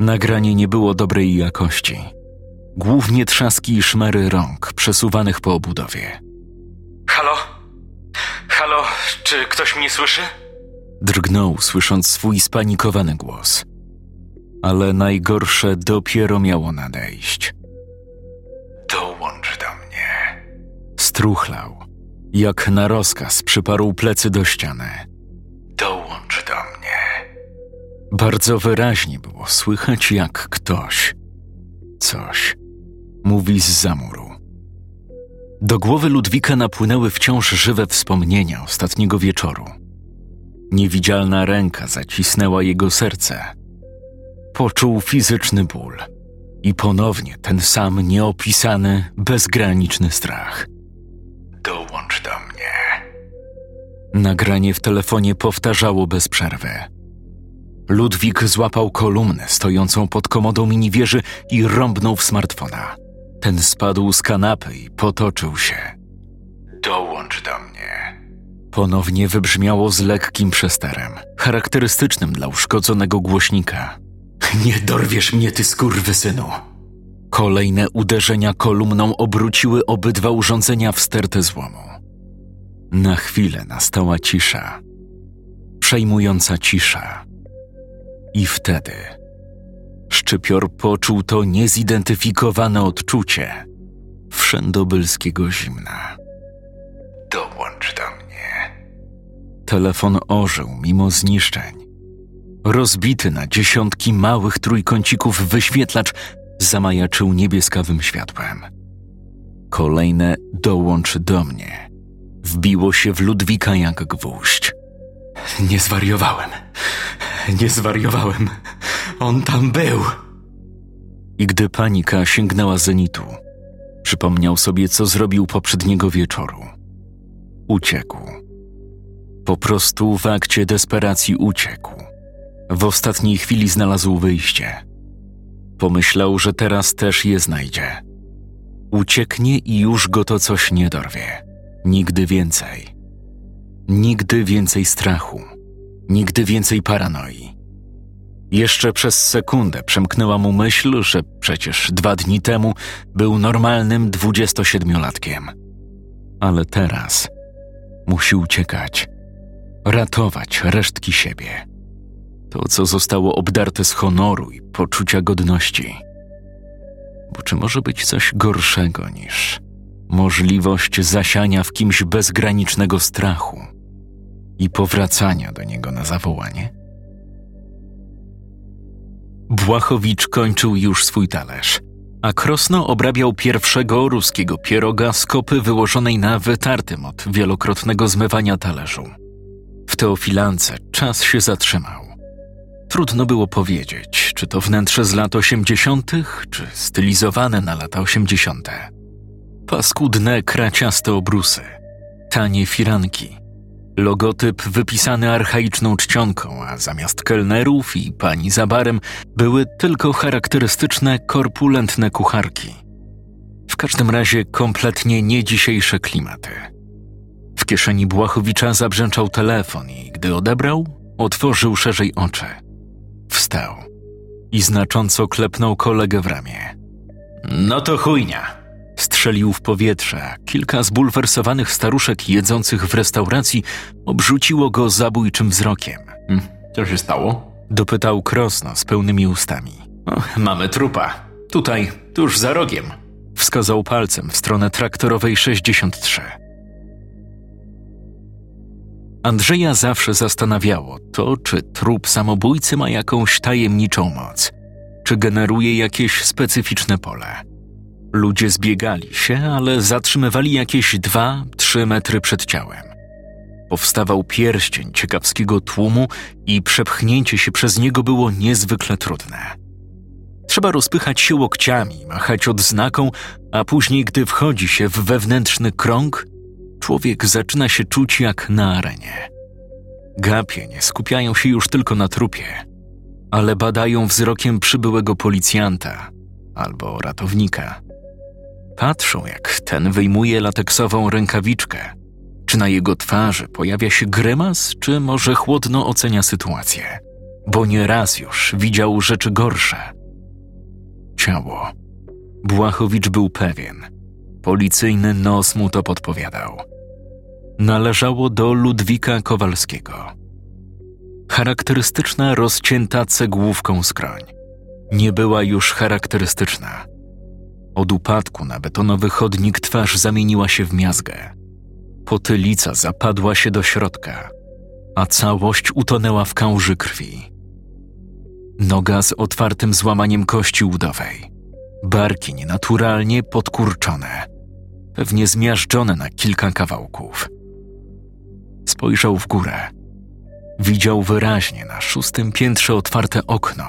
Speaker 2: Nagranie nie było dobrej jakości głównie trzaski i szmery rąk przesuwanych po obudowie.
Speaker 3: Halo?
Speaker 2: Czy ktoś mnie słyszy?
Speaker 1: Drgnął, słysząc swój spanikowany głos. Ale najgorsze dopiero miało nadejść.
Speaker 2: Dołącz do mnie.
Speaker 1: Struchlał. Jak na rozkaz przyparł plecy do ściany.
Speaker 2: Dołącz do mnie.
Speaker 1: Bardzo wyraźnie było słychać, jak ktoś, coś, mówi z zamuru. Do głowy Ludwika napłynęły wciąż żywe wspomnienia ostatniego wieczoru. Niewidzialna ręka zacisnęła jego serce. Poczuł fizyczny ból i ponownie ten sam nieopisany, bezgraniczny strach.
Speaker 2: Dołącz do mnie.
Speaker 1: Nagranie w telefonie powtarzało bez przerwy. Ludwik złapał kolumnę stojącą pod komodą miniwieży i rąbnął w smartfona. Ten spadł z kanapy i potoczył się.
Speaker 2: Dołącz do mnie.
Speaker 1: Ponownie wybrzmiało z lekkim przesterem, charakterystycznym dla uszkodzonego głośnika.
Speaker 2: Nie dorwiesz mnie, ty skurwysynu.
Speaker 1: Kolejne uderzenia kolumną obróciły obydwa urządzenia w stertę złomu. Na chwilę nastała cisza. Przejmująca cisza. I wtedy szczypior poczuł to niezidentyfikowane odczucie wszędobylskiego zimna.
Speaker 2: Dołącz do mnie.
Speaker 1: Telefon ożył mimo zniszczeń. Rozbity na dziesiątki małych trójkącików wyświetlacz zamajaczył niebieskawym światłem. Kolejne dołącz do mnie. Wbiło się w Ludwika jak gwóźdź.
Speaker 2: Nie zwariowałem. Nie zwariowałem. On tam był.
Speaker 1: I gdy panika sięgnęła zenitu, przypomniał sobie, co zrobił poprzedniego wieczoru. Uciekł. Po prostu w akcie desperacji uciekł. W ostatniej chwili znalazł wyjście. Pomyślał, że teraz też je znajdzie. Ucieknie i już go to coś nie dorwie. Nigdy więcej. Nigdy więcej strachu. Nigdy więcej paranoi. Jeszcze przez sekundę przemknęła mu myśl, że przecież dwa dni temu był normalnym 27-latkiem. Ale teraz musi uciekać, ratować resztki siebie. To, co zostało obdarte z honoru i poczucia godności. Bo czy może być coś gorszego niż możliwość zasiania w kimś bezgranicznego strachu i powracania do niego na zawołanie? Błachowicz kończył już swój talerz, a Krosno obrabiał pierwszego ruskiego pieroga z kopy wyłożonej na wytartym od wielokrotnego zmywania talerzu. W teofilance czas się zatrzymał. Trudno było powiedzieć, czy to wnętrze z lat osiemdziesiątych, czy stylizowane na lata osiemdziesiąte. Paskudne, kraciaste obrusy, tanie firanki, logotyp wypisany archaiczną czcionką, a zamiast kelnerów i pani za barem były tylko charakterystyczne, korpulentne kucharki. W każdym razie kompletnie nie dzisiejsze klimaty. W kieszeni Błachowicza zabrzęczał telefon i gdy odebrał, otworzył szerzej oczy. Wstał i znacząco klepnął kolegę w ramię.
Speaker 2: No to chujnia.
Speaker 1: Strzelił w powietrze, kilka zbulwersowanych staruszek jedzących w restauracji obrzuciło go zabójczym wzrokiem.
Speaker 2: Hm, Co się stało?
Speaker 1: Dopytał Krosno z pełnymi ustami.
Speaker 2: Mamy trupa. Tutaj, tuż za rogiem.
Speaker 1: Wskazał palcem w stronę traktorowej 63. Andrzeja zawsze zastanawiało to, czy trup samobójcy ma jakąś tajemniczą moc, czy generuje jakieś specyficzne pole. Ludzie zbiegali się, ale zatrzymywali jakieś dwa, trzy metry przed ciałem. Powstawał pierścień ciekawskiego tłumu i przepchnięcie się przez niego było niezwykle trudne. Trzeba rozpychać się łokciami, machać odznaką, a później, gdy wchodzi się w wewnętrzny krąg, człowiek zaczyna się czuć jak na arenie. Gapie nie skupiają się już tylko na trupie, ale badają wzrokiem przybyłego policjanta albo ratownika. Patrzą, jak ten wyjmuje lateksową rękawiczkę. Czy na jego twarzy pojawia się grymas, czy może chłodno ocenia sytuację? Bo nie raz już widział rzeczy gorsze. Ciało. Błachowicz był pewien. Policyjny nos mu to podpowiadał. należało do Ludwika Kowalskiego. Charakterystyczna, rozcięta cegłówką skroń. Nie była już charakterystyczna. Od upadku na betonowy chodnik twarz zamieniła się w miazgę. Potylica zapadła się do środka, a całość utonęła w kałuży krwi. Noga z otwartym złamaniem kości udowej. Barki nienaturalnie podkurczone, pewnie zmiażdżone na kilka kawałków. Spojrzał w górę. Widział wyraźnie na szóstym piętrze otwarte okno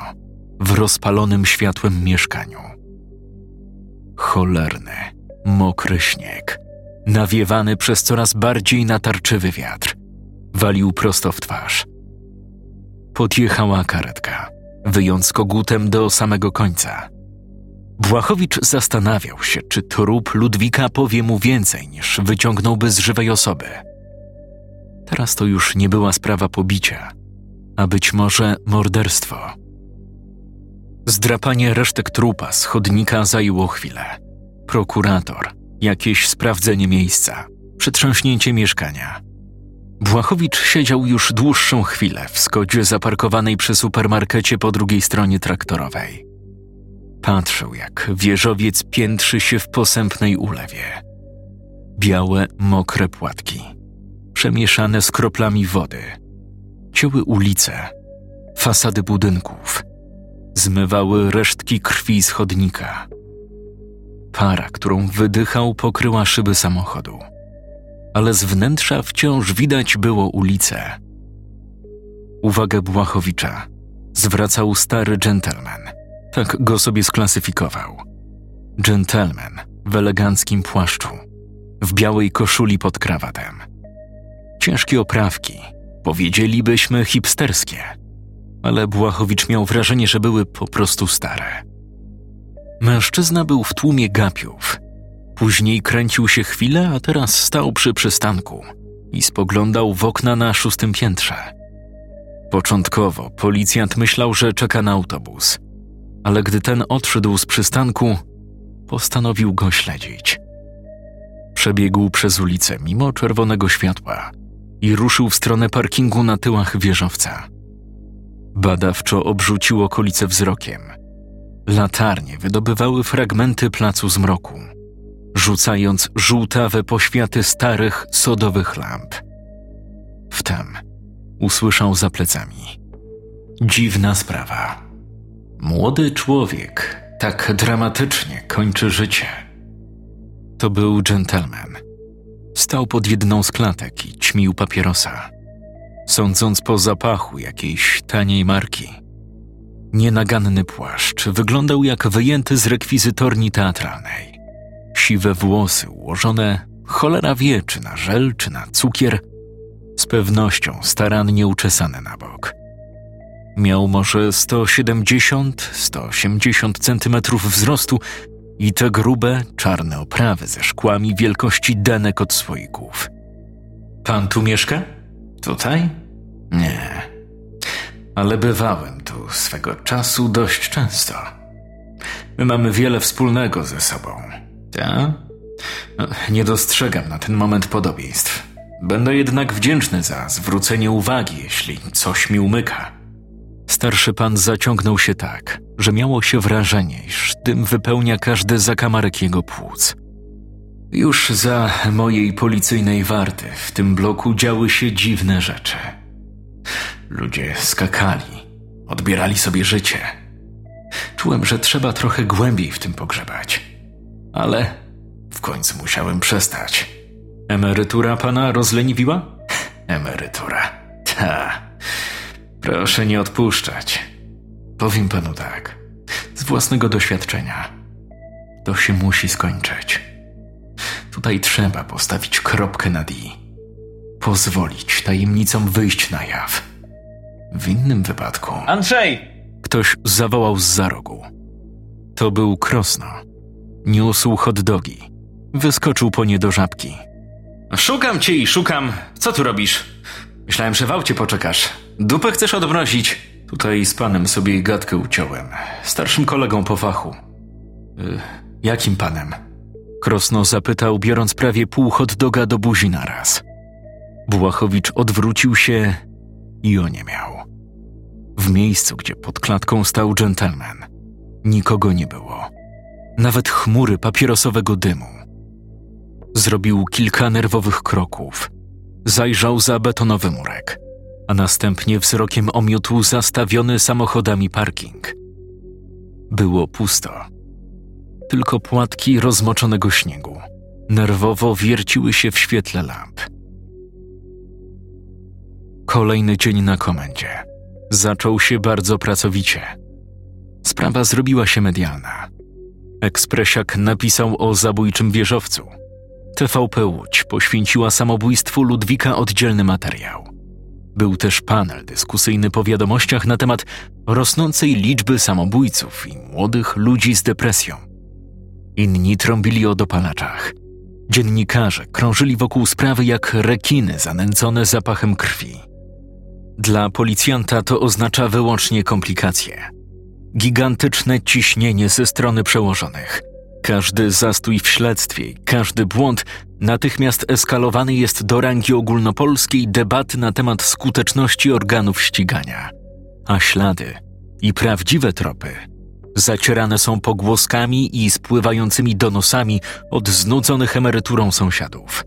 Speaker 1: w rozpalonym światłem mieszkaniu. Cholerny, mokry śnieg, nawiewany przez coraz bardziej natarczywy wiatr, walił prosto w twarz. Podjechała karetka, wyjąc kogutem do samego końca. Błachowicz zastanawiał się, czy trup Ludwika powie mu więcej niż wyciągnąłby z żywej osoby. Teraz to już nie była sprawa pobicia, a być może morderstwo. Zdrapanie resztek trupa z chodnika zajęło chwilę. Prokurator, jakieś sprawdzenie miejsca, przetrząśnięcie mieszkania. Błachowicz siedział już dłuższą chwilę w skodzie zaparkowanej przy supermarkecie po drugiej stronie traktorowej. Patrzył, jak wieżowiec piętrzy się w posępnej ulewie. Białe, mokre płatki, przemieszane z kroplami wody, cięły ulice, fasady budynków, zmywały resztki krwi z chodnika. Para, którą wydychał, pokryła szyby samochodu, ale z wnętrza wciąż widać było ulicę. Uwagę Błachowicza zwracał stary dżentelmen – tak go sobie sklasyfikował. Gentleman w eleganckim płaszczu, w białej koszuli pod krawatem. Ciężkie oprawki, powiedzielibyśmy hipsterskie, ale Błachowicz miał wrażenie, że były po prostu stare. Mężczyzna był w tłumie gapiów. Później kręcił się chwilę, a teraz stał przy przystanku i spoglądał w okna na szóstym piętrze. Początkowo policjant myślał, że czeka na autobus – ale gdy ten odszedł z przystanku, postanowił go śledzić. Przebiegł przez ulicę mimo czerwonego światła i ruszył w stronę parkingu na tyłach wieżowca. Badawczo obrzucił okolice wzrokiem. Latarnie wydobywały fragmenty placu zmroku, rzucając żółtawe poświaty starych sodowych lamp. Wtem usłyszał za plecami. Dziwna sprawa. Młody człowiek tak dramatycznie kończy życie. To był dżentelmen. Stał pod jedną z klatek i ćmił papierosa, sądząc po zapachu jakiejś taniej marki. Nienaganny płaszcz wyglądał jak wyjęty z rekwizytorni teatralnej. Siwe włosy ułożone, cholera wie, czy na żel, czy na cukier, z pewnością starannie uczesane na bok. Miał może 170-180 centymetrów wzrostu i te grube, czarne oprawy ze szkłami wielkości denek od słoików. Pan tu mieszka? Tutaj? Nie. Ale bywałem tu swego czasu dość często. My mamy wiele wspólnego ze sobą. No, nie dostrzegam na ten moment podobieństw. Będę jednak wdzięczny za zwrócenie uwagi, jeśli coś mi umyka. Starszy pan zaciągnął się tak, że miało się wrażenie, iż dym wypełnia każdy zakamarek jego płuc. Już za mojej policyjnej warty w tym bloku działy się dziwne rzeczy. Ludzie skakali, odbierali sobie życie. Czułem, że trzeba trochę głębiej w tym pogrzebać. Ale w końcu musiałem przestać. Emerytura pana rozleniwiła? Emerytura. Ta. Proszę nie odpuszczać. Powiem panu tak, z własnego doświadczenia. To się musi skończyć. Tutaj trzeba postawić kropkę nad i. Pozwolić tajemnicom wyjść na jaw. W innym wypadku.
Speaker 2: Andrzej!
Speaker 1: Ktoś zawołał z za rogu. To był Krosno. Niósł hot dogi. Wyskoczył po nie do żabki.
Speaker 2: Szukam cię i szukam. Co tu robisz? Myślałem, że w aucie poczekasz. Dupę chcesz odmrozić?
Speaker 1: Tutaj z panem sobie gadkę uciąłem. Starszym kolegą po fachu. Y, jakim panem? Krosno zapytał, biorąc prawie pół hot doga do buzi naraz. Błachowicz odwrócił się i oniemiał. W miejscu, gdzie pod klatką stał dżentelmen, nikogo nie było. Nawet chmury papierosowego dymu. Zrobił kilka nerwowych kroków. Zajrzał za betonowy murek, a następnie wzrokiem omiótł zastawiony samochodami parking. Było pusto. Tylko płatki rozmoczonego śniegu nerwowo wierciły się w świetle lamp. Kolejny dzień na komendzie. Zaczął się bardzo pracowicie. Sprawa zrobiła się medialna. Ekspresiak napisał o zabójczym wieżowcu. TVP Łódź poświęciła samobójstwu Ludwika oddzielny materiał. Był też panel dyskusyjny po wiadomościach na temat rosnącej liczby samobójców i młodych ludzi z depresją. Inni trąbili o dopalaczach. Dziennikarze krążyli wokół sprawy jak rekiny zanęcone zapachem krwi. Dla policjanta to oznacza wyłącznie komplikacje. Gigantyczne ciśnienie ze strony przełożonych. Każdy zastój w śledztwie, każdy błąd natychmiast eskalowany jest do rangi ogólnopolskiej debaty na temat skuteczności organów ścigania. A ślady i prawdziwe tropy zacierane są pogłoskami i spływającymi donosami od znudzonych emeryturą sąsiadów.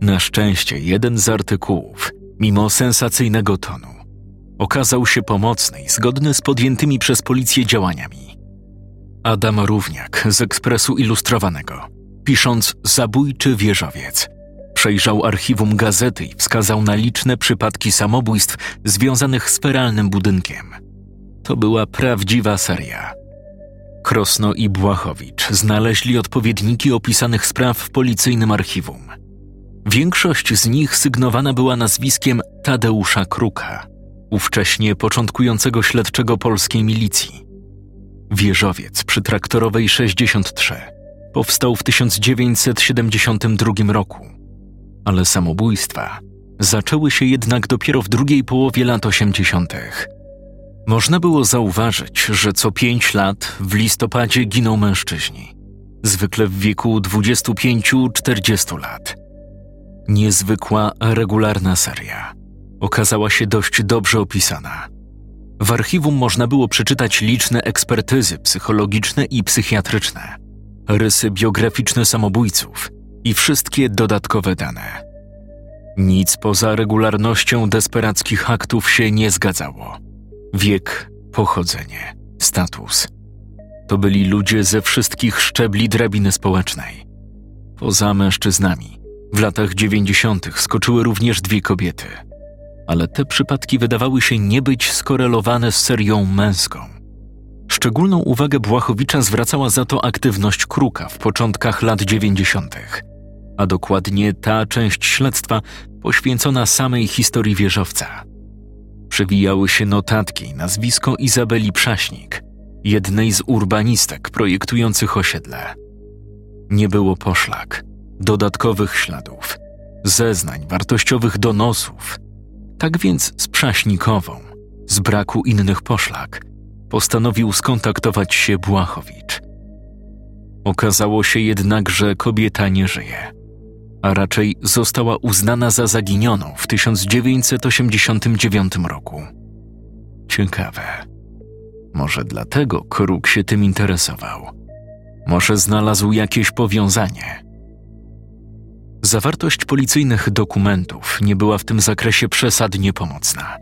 Speaker 1: Na szczęście jeden z artykułów, mimo sensacyjnego tonu, okazał się pomocny i zgodny z podjętymi przez policję działaniami. Adam Równiak z Ekspresu Ilustrowanego, pisząc Zabójczy wieżowiec, przejrzał archiwum gazety i wskazał na liczne przypadki samobójstw związanych z feralnym budynkiem. To była prawdziwa seria. Krosno i Błachowicz znaleźli odpowiedniki opisanych spraw w policyjnym archiwum. Większość z nich sygnowana była nazwiskiem Tadeusza Kruka, ówcześnie początkującego śledczego polskiej milicji. Wieżowiec przy traktorowej 63 powstał w 1972 roku, ale samobójstwa zaczęły się jednak dopiero w drugiej połowie lat 80. Można było zauważyć, że co pięć lat w listopadzie giną mężczyźni, zwykle w wieku 25-40 lat. Niezwykła, regularna seria okazała się dość dobrze opisana. W archiwum można było przeczytać liczne ekspertyzy psychologiczne i psychiatryczne, rysy biograficzne samobójców i wszystkie dodatkowe dane. Nic poza regularnością desperackich aktów się nie zgadzało. Wiek, pochodzenie, status. To byli ludzie ze wszystkich szczebli drabiny społecznej. Poza mężczyznami, w latach dziewięćdziesiątych skoczyły również dwie kobiety, ale te przypadki wydawały się nie być skorelowane z serią męską. Szczególną uwagę Błachowicza zwracała za to aktywność Kruka w początkach lat dziewięćdziesiątych, a dokładnie ta część śledztwa poświęcona samej historii wieżowca – przewijały się notatki nazwisko Izabeli Przaśnik, jednej z urbanistek projektujących osiedle. Nie było poszlak, dodatkowych śladów, zeznań, wartościowych donosów. Tak więc z Przaśnikową, z braku innych poszlak, postanowił skontaktować się Błachowicz. Okazało się jednak, że kobieta nie żyje a raczej została uznana za zaginioną w 1989 roku. Ciekawe. Może dlatego Kruk się tym interesował. Może znalazł jakieś powiązanie. Zawartość policyjnych dokumentów nie była w tym zakresie przesadnie pomocna.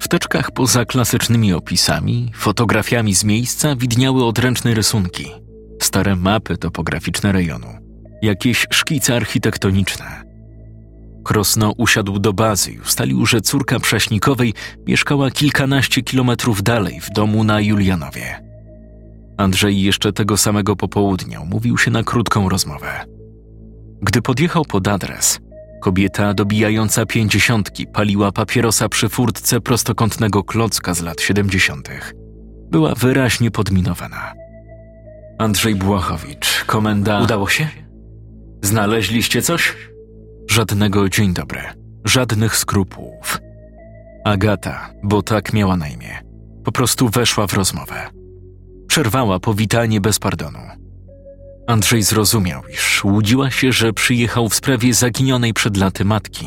Speaker 1: W teczkach poza klasycznymi opisami, fotografiami z miejsca widniały odręczne rysunki, stare mapy topograficzne rejonu jakieś szkice architektoniczne. Krosno usiadł do bazy i ustalił, że córka prześnikowej mieszkała kilkanaście kilometrów dalej w domu na Julianowie. Andrzej jeszcze tego samego popołudnia umówił się na krótką rozmowę. Gdy podjechał pod adres, kobieta dobijająca pięćdziesiątki paliła papierosa przy furtce prostokątnego klocka z lat siedemdziesiątych. Była wyraźnie podminowana. Andrzej Błachowicz, komenda...
Speaker 2: Udało się? Znaleźliście coś?
Speaker 1: Żadnego dzień dobry, żadnych skrupułów. Agata, bo tak miała na imię, po prostu weszła w rozmowę. Przerwała powitanie bez pardonu. Andrzej zrozumiał, iż łudziła się, że przyjechał w sprawie zaginionej przed laty matki.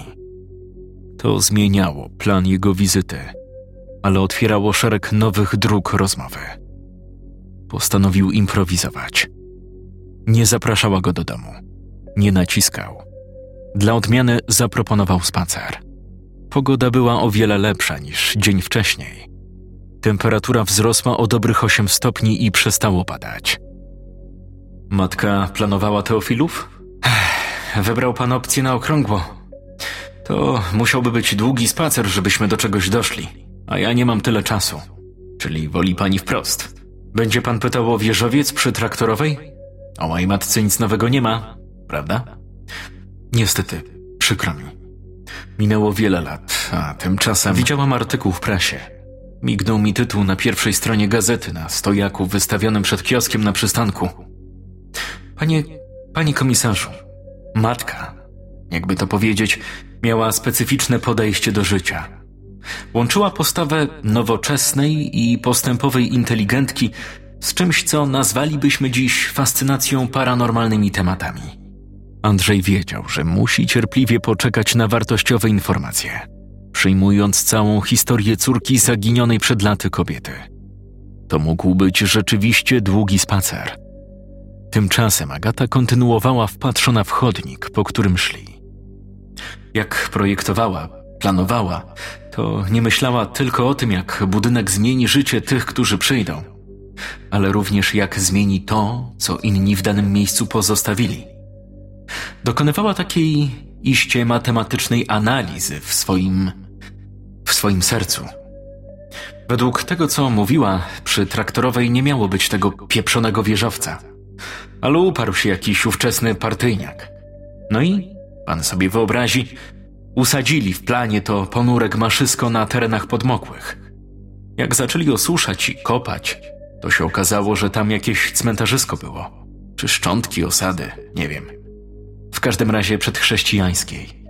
Speaker 1: To zmieniało plan jego wizyty, ale otwierało szereg nowych dróg rozmowy. Postanowił improwizować. Nie zapraszała go do domu. Nie naciskał. Dla odmiany zaproponował spacer. Pogoda była o wiele lepsza niż dzień wcześniej. Temperatura wzrosła o dobrych 8 stopni i przestało padać.
Speaker 2: Matka planowała Teofilów? Wybrał pan opcję na okrągło. To musiałby być długi spacer, żebyśmy do czegoś doszli, a ja nie mam tyle czasu. Czyli woli pani wprost. Będzie pan pytał o wieżowiec przy traktorowej? O mojej matce nic nowego nie ma, prawda? Niestety, przykro mi. Minęło wiele lat, a tymczasem widziałam artykuł w prasie. Mignął mi tytuł na pierwszej stronie gazety na stojaku wystawionym przed kioskiem na przystanku. Panie, panie komisarzu, matka, jakby to powiedzieć, miała specyficzne podejście do życia. Łączyła postawę nowoczesnej i postępowej inteligentki z czymś, co nazwalibyśmy dziś fascynacją paranormalnymi tematami. Andrzej wiedział, że musi cierpliwie poczekać na wartościowe informacje, przyjmując całą historię córki zaginionej przed laty kobiety. To mógł być rzeczywiście długi spacer. Tymczasem Agata kontynuowała wpatrzona w chodnik, po którym szli. Jak projektowała, planowała, to nie myślała tylko o tym, jak budynek zmieni życie tych, którzy przyjdą, ale również jak zmieni to, co inni w danym miejscu pozostawili. Dokonywała takiej iście matematycznej analizy w swoim, w swoim sercu. Według tego, co mówiła, przy traktorowej nie miało być tego pieprzonego wieżowca, ale uparł się jakiś ówczesny partyjniak. No i, pan sobie wyobrazi, usadzili w planie to ponurek maszysko na terenach podmokłych. Jak zaczęli osuszać i kopać, to się okazało, że tam jakieś cmentarzysko było. Czy szczątki osady, nie wiem. W każdym razie przedchrześcijańskiej.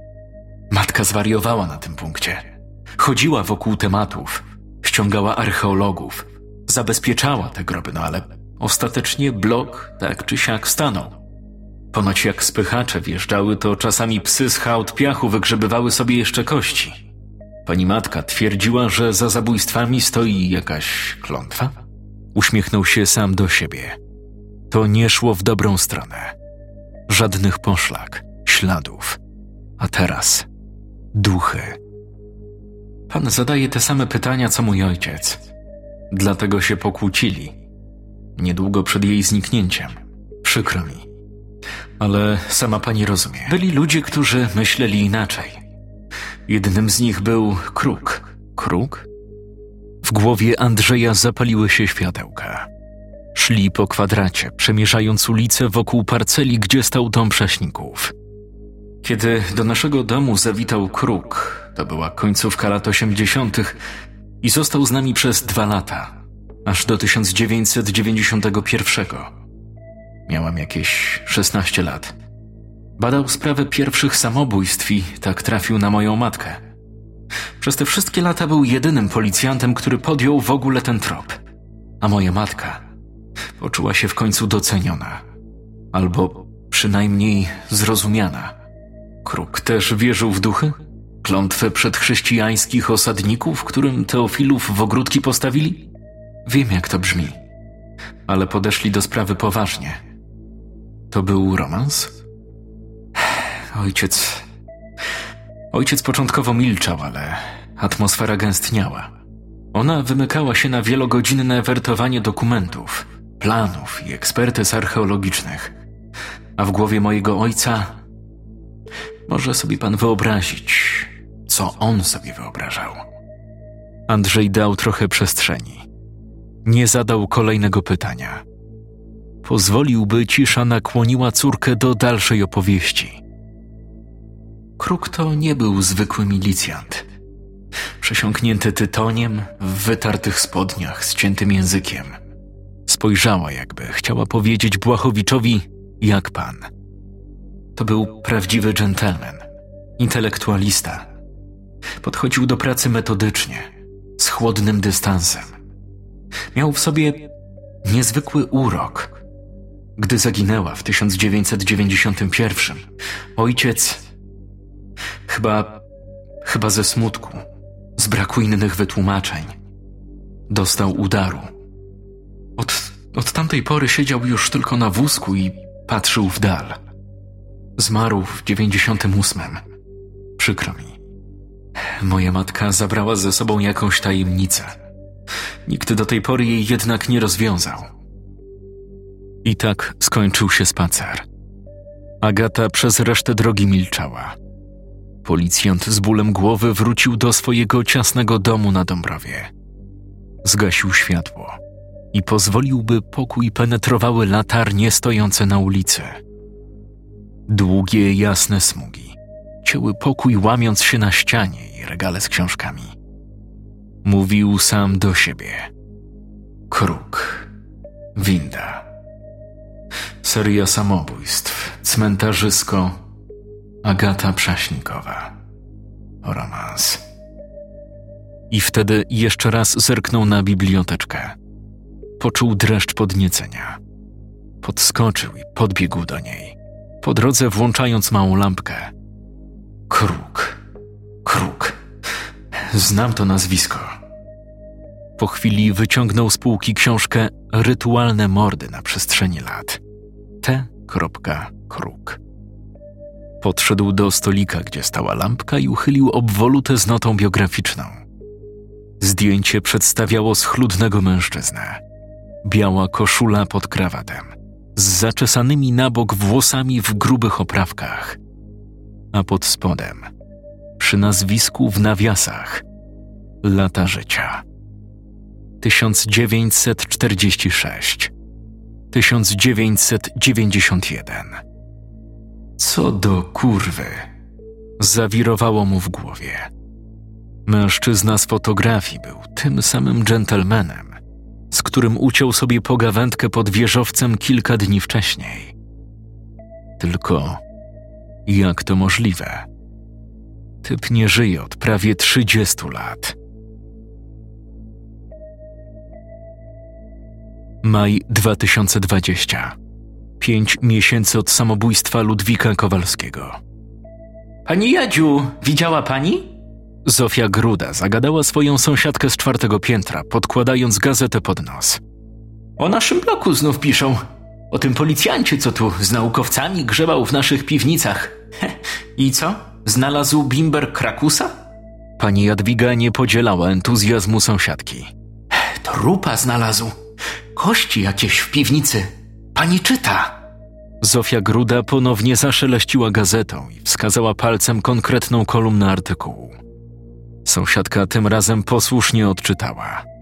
Speaker 2: Matka zwariowała na tym punkcie. Chodziła wokół tematów, ściągała archeologów, zabezpieczała te groby, no ale ostatecznie blok tak czy siak stanął. Ponoć jak spychacze wjeżdżały, to czasami psy z hałd piachu wygrzebywały sobie jeszcze kości. Pani matka twierdziła, że za zabójstwami stoi jakaś klątwa? Uśmiechnął się sam do siebie. To nie szło w dobrą stronę. Żadnych poszlak, śladów. A teraz duchy. Pan zadaje te same pytania, co mój ojciec. Dlatego się pokłócili. Niedługo przed jej zniknięciem. Przykro mi. Ale sama pani rozumie. Byli ludzie, którzy myśleli inaczej. Jednym z nich był kruk. Kruk? W głowie Andrzeja zapaliły się światełka. Szli po kwadracie, przemierzając ulicę wokół parceli, gdzie stał dom prześników. Kiedy do naszego domu zawitał kruk, to była końcówka lat 80. i został z nami przez dwa lata, aż do 1991. Miałam jakieś 16 lat. Badał sprawę pierwszych samobójstw i tak trafił na moją matkę. Przez te wszystkie lata był jedynym policjantem, który podjął w ogóle ten trop. A moja matka poczuła się w końcu doceniona, albo przynajmniej zrozumiana. Kruk też wierzył w duchy? Klątwę przedchrześcijańskich osadników, którym Teofilów w ogródki postawili? Wiem, jak to brzmi, ale podeszli do sprawy poważnie. To był romans? Ojciec. Ojciec początkowo milczał, ale atmosfera gęstniała. Ona wymykała się na wielogodzinne wertowanie dokumentów, planów i ekspertyz archeologicznych. A w głowie mojego ojca może sobie pan wyobrazić, co on sobie wyobrażał. Andrzej dał trochę przestrzeni. Nie zadał kolejnego pytania. Pozwolił, by cisza nakłoniła córkę do dalszej opowieści. Kruk to nie był zwykły milicjant. Przesiąknięty tytoniem, w wytartych spodniach, z ciętym językiem. Spojrzała jakby, chciała powiedzieć Błachowiczowi, jak pan. To był prawdziwy dżentelmen, intelektualista. Podchodził do pracy metodycznie, z chłodnym dystansem. Miał w sobie niezwykły urok. Gdy zaginęła w 1991, ojciec Chyba,
Speaker 1: Chyba ze smutku, z braku innych wytłumaczeń. Dostał udaru. Od, tamtej pory siedział już tylko na wózku i patrzył w dal. Zmarł w 98. Przykro mi. Moja matka zabrała ze sobą jakąś tajemnicę. Nikt do tej pory jej jednak nie rozwiązał. I tak skończył się spacer. Agata przez resztę drogi milczała. Policjant z bólem głowy wrócił do swojego ciasnego domu na Dąbrowie. Zgasił światło i pozwolił, by pokój penetrowały latarnie stojące na ulicy. Długie, jasne smugi cięły pokój, łamiąc się na ścianie i regale z książkami. Mówił sam do siebie. Kruk, winda, seria samobójstw, cmentarzysko, Agata Przaśnikowa, romans. I wtedy jeszcze raz zerknął na biblioteczkę. Poczuł dreszcz podniecenia. Podskoczył i podbiegł do niej, po drodze włączając małą lampkę. Kruk, kruk. Znam to nazwisko. Po chwili wyciągnął z półki książkę Rytualne mordy na przestrzeni lat. T. Kruk. Podszedł do stolika, gdzie stała lampka i uchylił obwolutę z notą biograficzną. Zdjęcie przedstawiało schludnego mężczyznę. Biała koszula pod krawatem, z zaczesanymi na bok włosami w grubych oprawkach. A pod spodem, przy nazwisku w nawiasach, lata życia. 1946 1991 Co do kurwy zawirowało mu w głowie. Mężczyzna z fotografii był tym samym dżentelmenem, z którym uciął sobie pogawędkę pod wieżowcem kilka dni wcześniej. Tylko jak to możliwe? Typ nie żyje od prawie 30 lat. Maj 2020. Pięć miesięcy od samobójstwa Ludwika Kowalskiego.
Speaker 2: Pani Jadziu, widziała pani?
Speaker 1: Zofia Gruda zagadała swoją sąsiadkę z czwartego piętra, podkładając gazetę pod nos.
Speaker 2: O naszym bloku znów piszą. O tym policjancie, co tu z naukowcami grzebał w naszych piwnicach. I co? Znalazł bimber Krakusa?
Speaker 1: Pani Jadwiga nie podzielała entuzjazmu sąsiadki.
Speaker 2: Trupa znalazł. Kości jakieś w piwnicy. Pani czyta.
Speaker 1: Zofia Gruda ponownie zaszeleściła gazetą i wskazała palcem konkretną kolumnę artykułu. Sąsiadka tym razem posłusznie odczytała.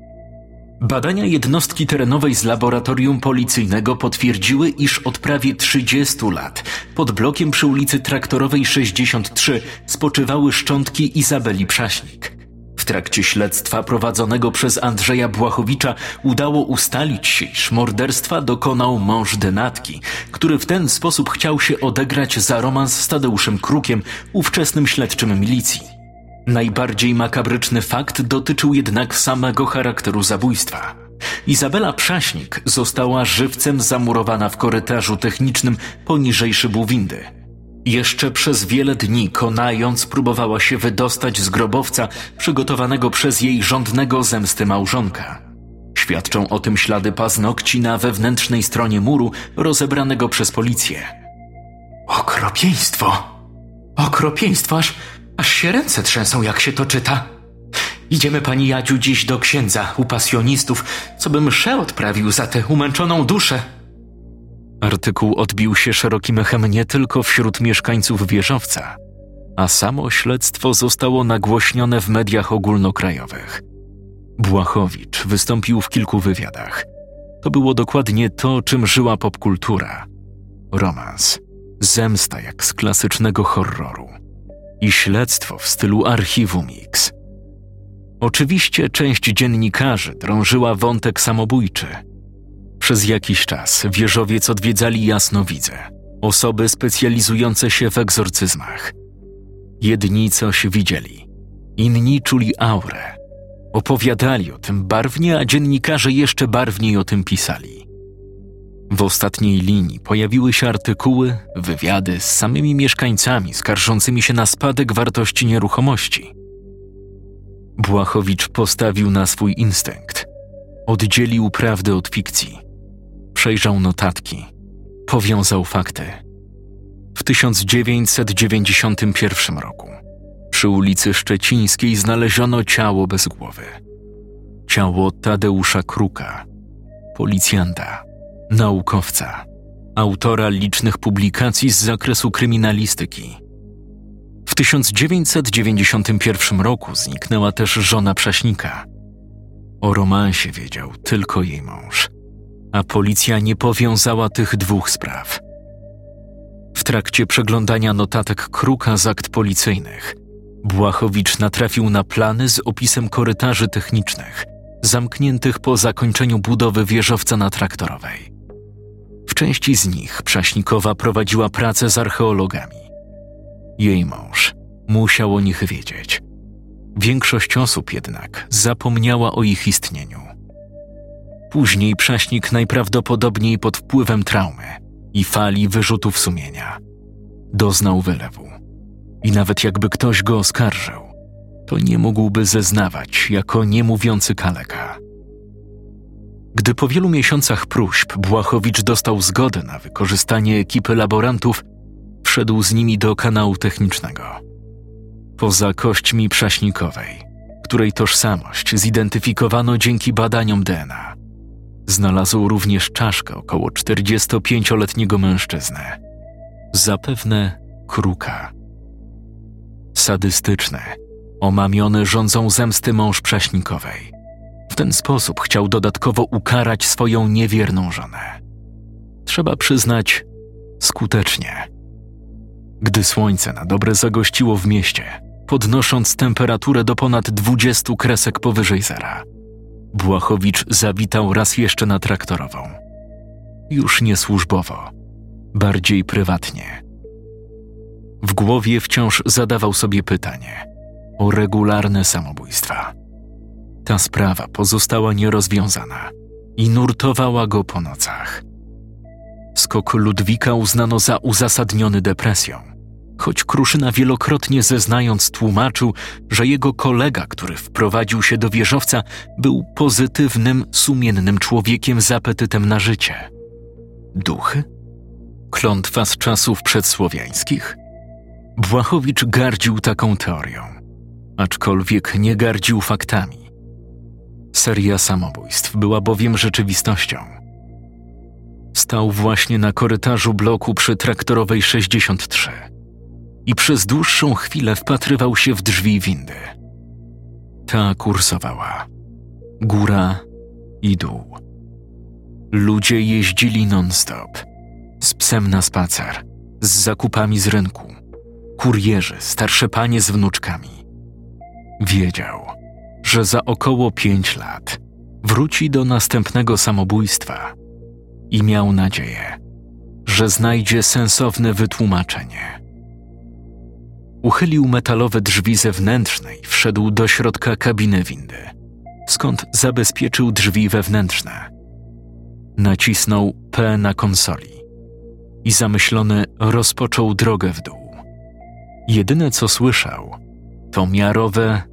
Speaker 2: Badania jednostki terenowej z laboratorium policyjnego potwierdziły, iż od prawie 30 lat pod blokiem przy ulicy Traktorowej 63 spoczywały szczątki Izabeli Przaśnik. W trakcie śledztwa prowadzonego przez Andrzeja Błachowicza udało ustalić, iż morderstwa dokonał mąż denatki, który w ten sposób chciał się odegrać za romans z Tadeuszem Krukiem, ówczesnym śledczym milicji. Najbardziej makabryczny fakt dotyczył jednak samego charakteru zabójstwa. Izabela Przaśnik została żywcem zamurowana w korytarzu technicznym poniżej szybu windy. Jeszcze przez wiele dni konając próbowała się wydostać z grobowca przygotowanego przez jej rządnego zemsty małżonka. Świadczą o tym ślady paznokci na wewnętrznej stronie muru rozebranego przez policję. Okropieństwo! Okropieństwo, aż, aż się ręce trzęsą, jak się to czyta. Idziemy, pani Jadziu, dziś do księdza u pasjonistów, co by mszę odprawił za tę umęczoną duszę.
Speaker 1: Artykuł odbił się szerokim echem nie tylko wśród mieszkańców wieżowca, a samo śledztwo zostało nagłośnione w mediach ogólnokrajowych. Błachowicz wystąpił w kilku wywiadach. To było dokładnie to, czym żyła popkultura. Romans, zemsta jak z klasycznego horroru i śledztwo w stylu archiwum X. Oczywiście część dziennikarzy drążyła wątek samobójczy – przez jakiś czas wieżowiec odwiedzali jasnowidze, osoby specjalizujące się w egzorcyzmach. Jedni coś widzieli, inni czuli aurę. Opowiadali o tym barwnie, a dziennikarze jeszcze barwniej o tym pisali. W ostatniej linii pojawiły się artykuły, wywiady z samymi mieszkańcami skarżącymi się na spadek wartości nieruchomości – Błachowicz postawił na swój instynkt. Oddzielił prawdę od fikcji. Przejrzał notatki. Powiązał fakty. W 1991 roku przy ulicy Szczecińskiej znaleziono ciało bez głowy. Ciało Tadeusza Kruka, policjanta, naukowca, autora licznych publikacji z zakresu kryminalistyki. W 1991 roku zniknęła też żona prześnika. O romansie wiedział tylko jej mąż, a policja nie powiązała tych dwóch spraw. W trakcie przeglądania notatek Kruka z akt policyjnych, Błachowicz natrafił na plany z opisem korytarzy technicznych, zamkniętych po zakończeniu budowy wieżowca na traktorowej. W części z nich Przaśnikowa prowadziła pracę z archeologami. Jej mąż musiał o nich wiedzieć. Większość osób jednak zapomniała o ich istnieniu. Później Przaśnik najprawdopodobniej pod wpływem traumy i fali wyrzutów sumienia doznał wylewu. I nawet jakby ktoś go oskarżył, to nie mógłby zeznawać jako niemówiący kaleka. Gdy po wielu miesiącach próśb Błachowicz dostał zgodę na wykorzystanie ekipy laborantów, wszedł z nimi do kanału technicznego. Poza kośćmi prześnikowej, której tożsamość zidentyfikowano dzięki badaniom DNA, znalazł również czaszkę około 45-letniego mężczyzny. Zapewne kruka. Sadystyczny, omamiony rządzą zemsty mąż prześnikowej – w ten sposób chciał dodatkowo ukarać swoją niewierną żonę. Trzeba przyznać, skutecznie. Gdy słońce na dobre zagościło w mieście, podnosząc temperaturę do ponad 20 kresek powyżej zera, Błachowicz zawitał raz jeszcze na traktorową. Już nie służbowo, bardziej prywatnie. W głowie wciąż zadawał sobie pytanie o regularne samobójstwa. Ta sprawa pozostała nierozwiązana i nurtowała go po nocach. Skok Ludwika uznano za uzasadniony depresją, choć Kruszyna wielokrotnie zeznając tłumaczył, że jego kolega, który wprowadził się do wieżowca, był pozytywnym, sumiennym człowiekiem z apetytem na życie. Duchy? Klątwa z czasów przedsłowiańskich? Błachowicz gardził taką teorią, aczkolwiek nie gardził faktami. Seria samobójstw była bowiem rzeczywistością. Stał właśnie na korytarzu bloku przy traktorowej 63 i przez dłuższą chwilę wpatrywał się w drzwi windy. Ta kursowała. Góra i dół. Ludzie jeździli non-stop. Z psem na spacer, z zakupami z rynku. Kurierzy, starsze panie z wnuczkami. Wiedział – że za około pięć lat wróci do następnego samobójstwa i miał nadzieję, że znajdzie sensowne wytłumaczenie. Uchylił metalowe drzwi zewnętrzne i wszedł do środka kabiny windy, skąd zabezpieczył drzwi wewnętrzne. Nacisnął P na konsoli i zamyślony rozpoczął drogę w dół. Jedyne co słyszał, to miarowe,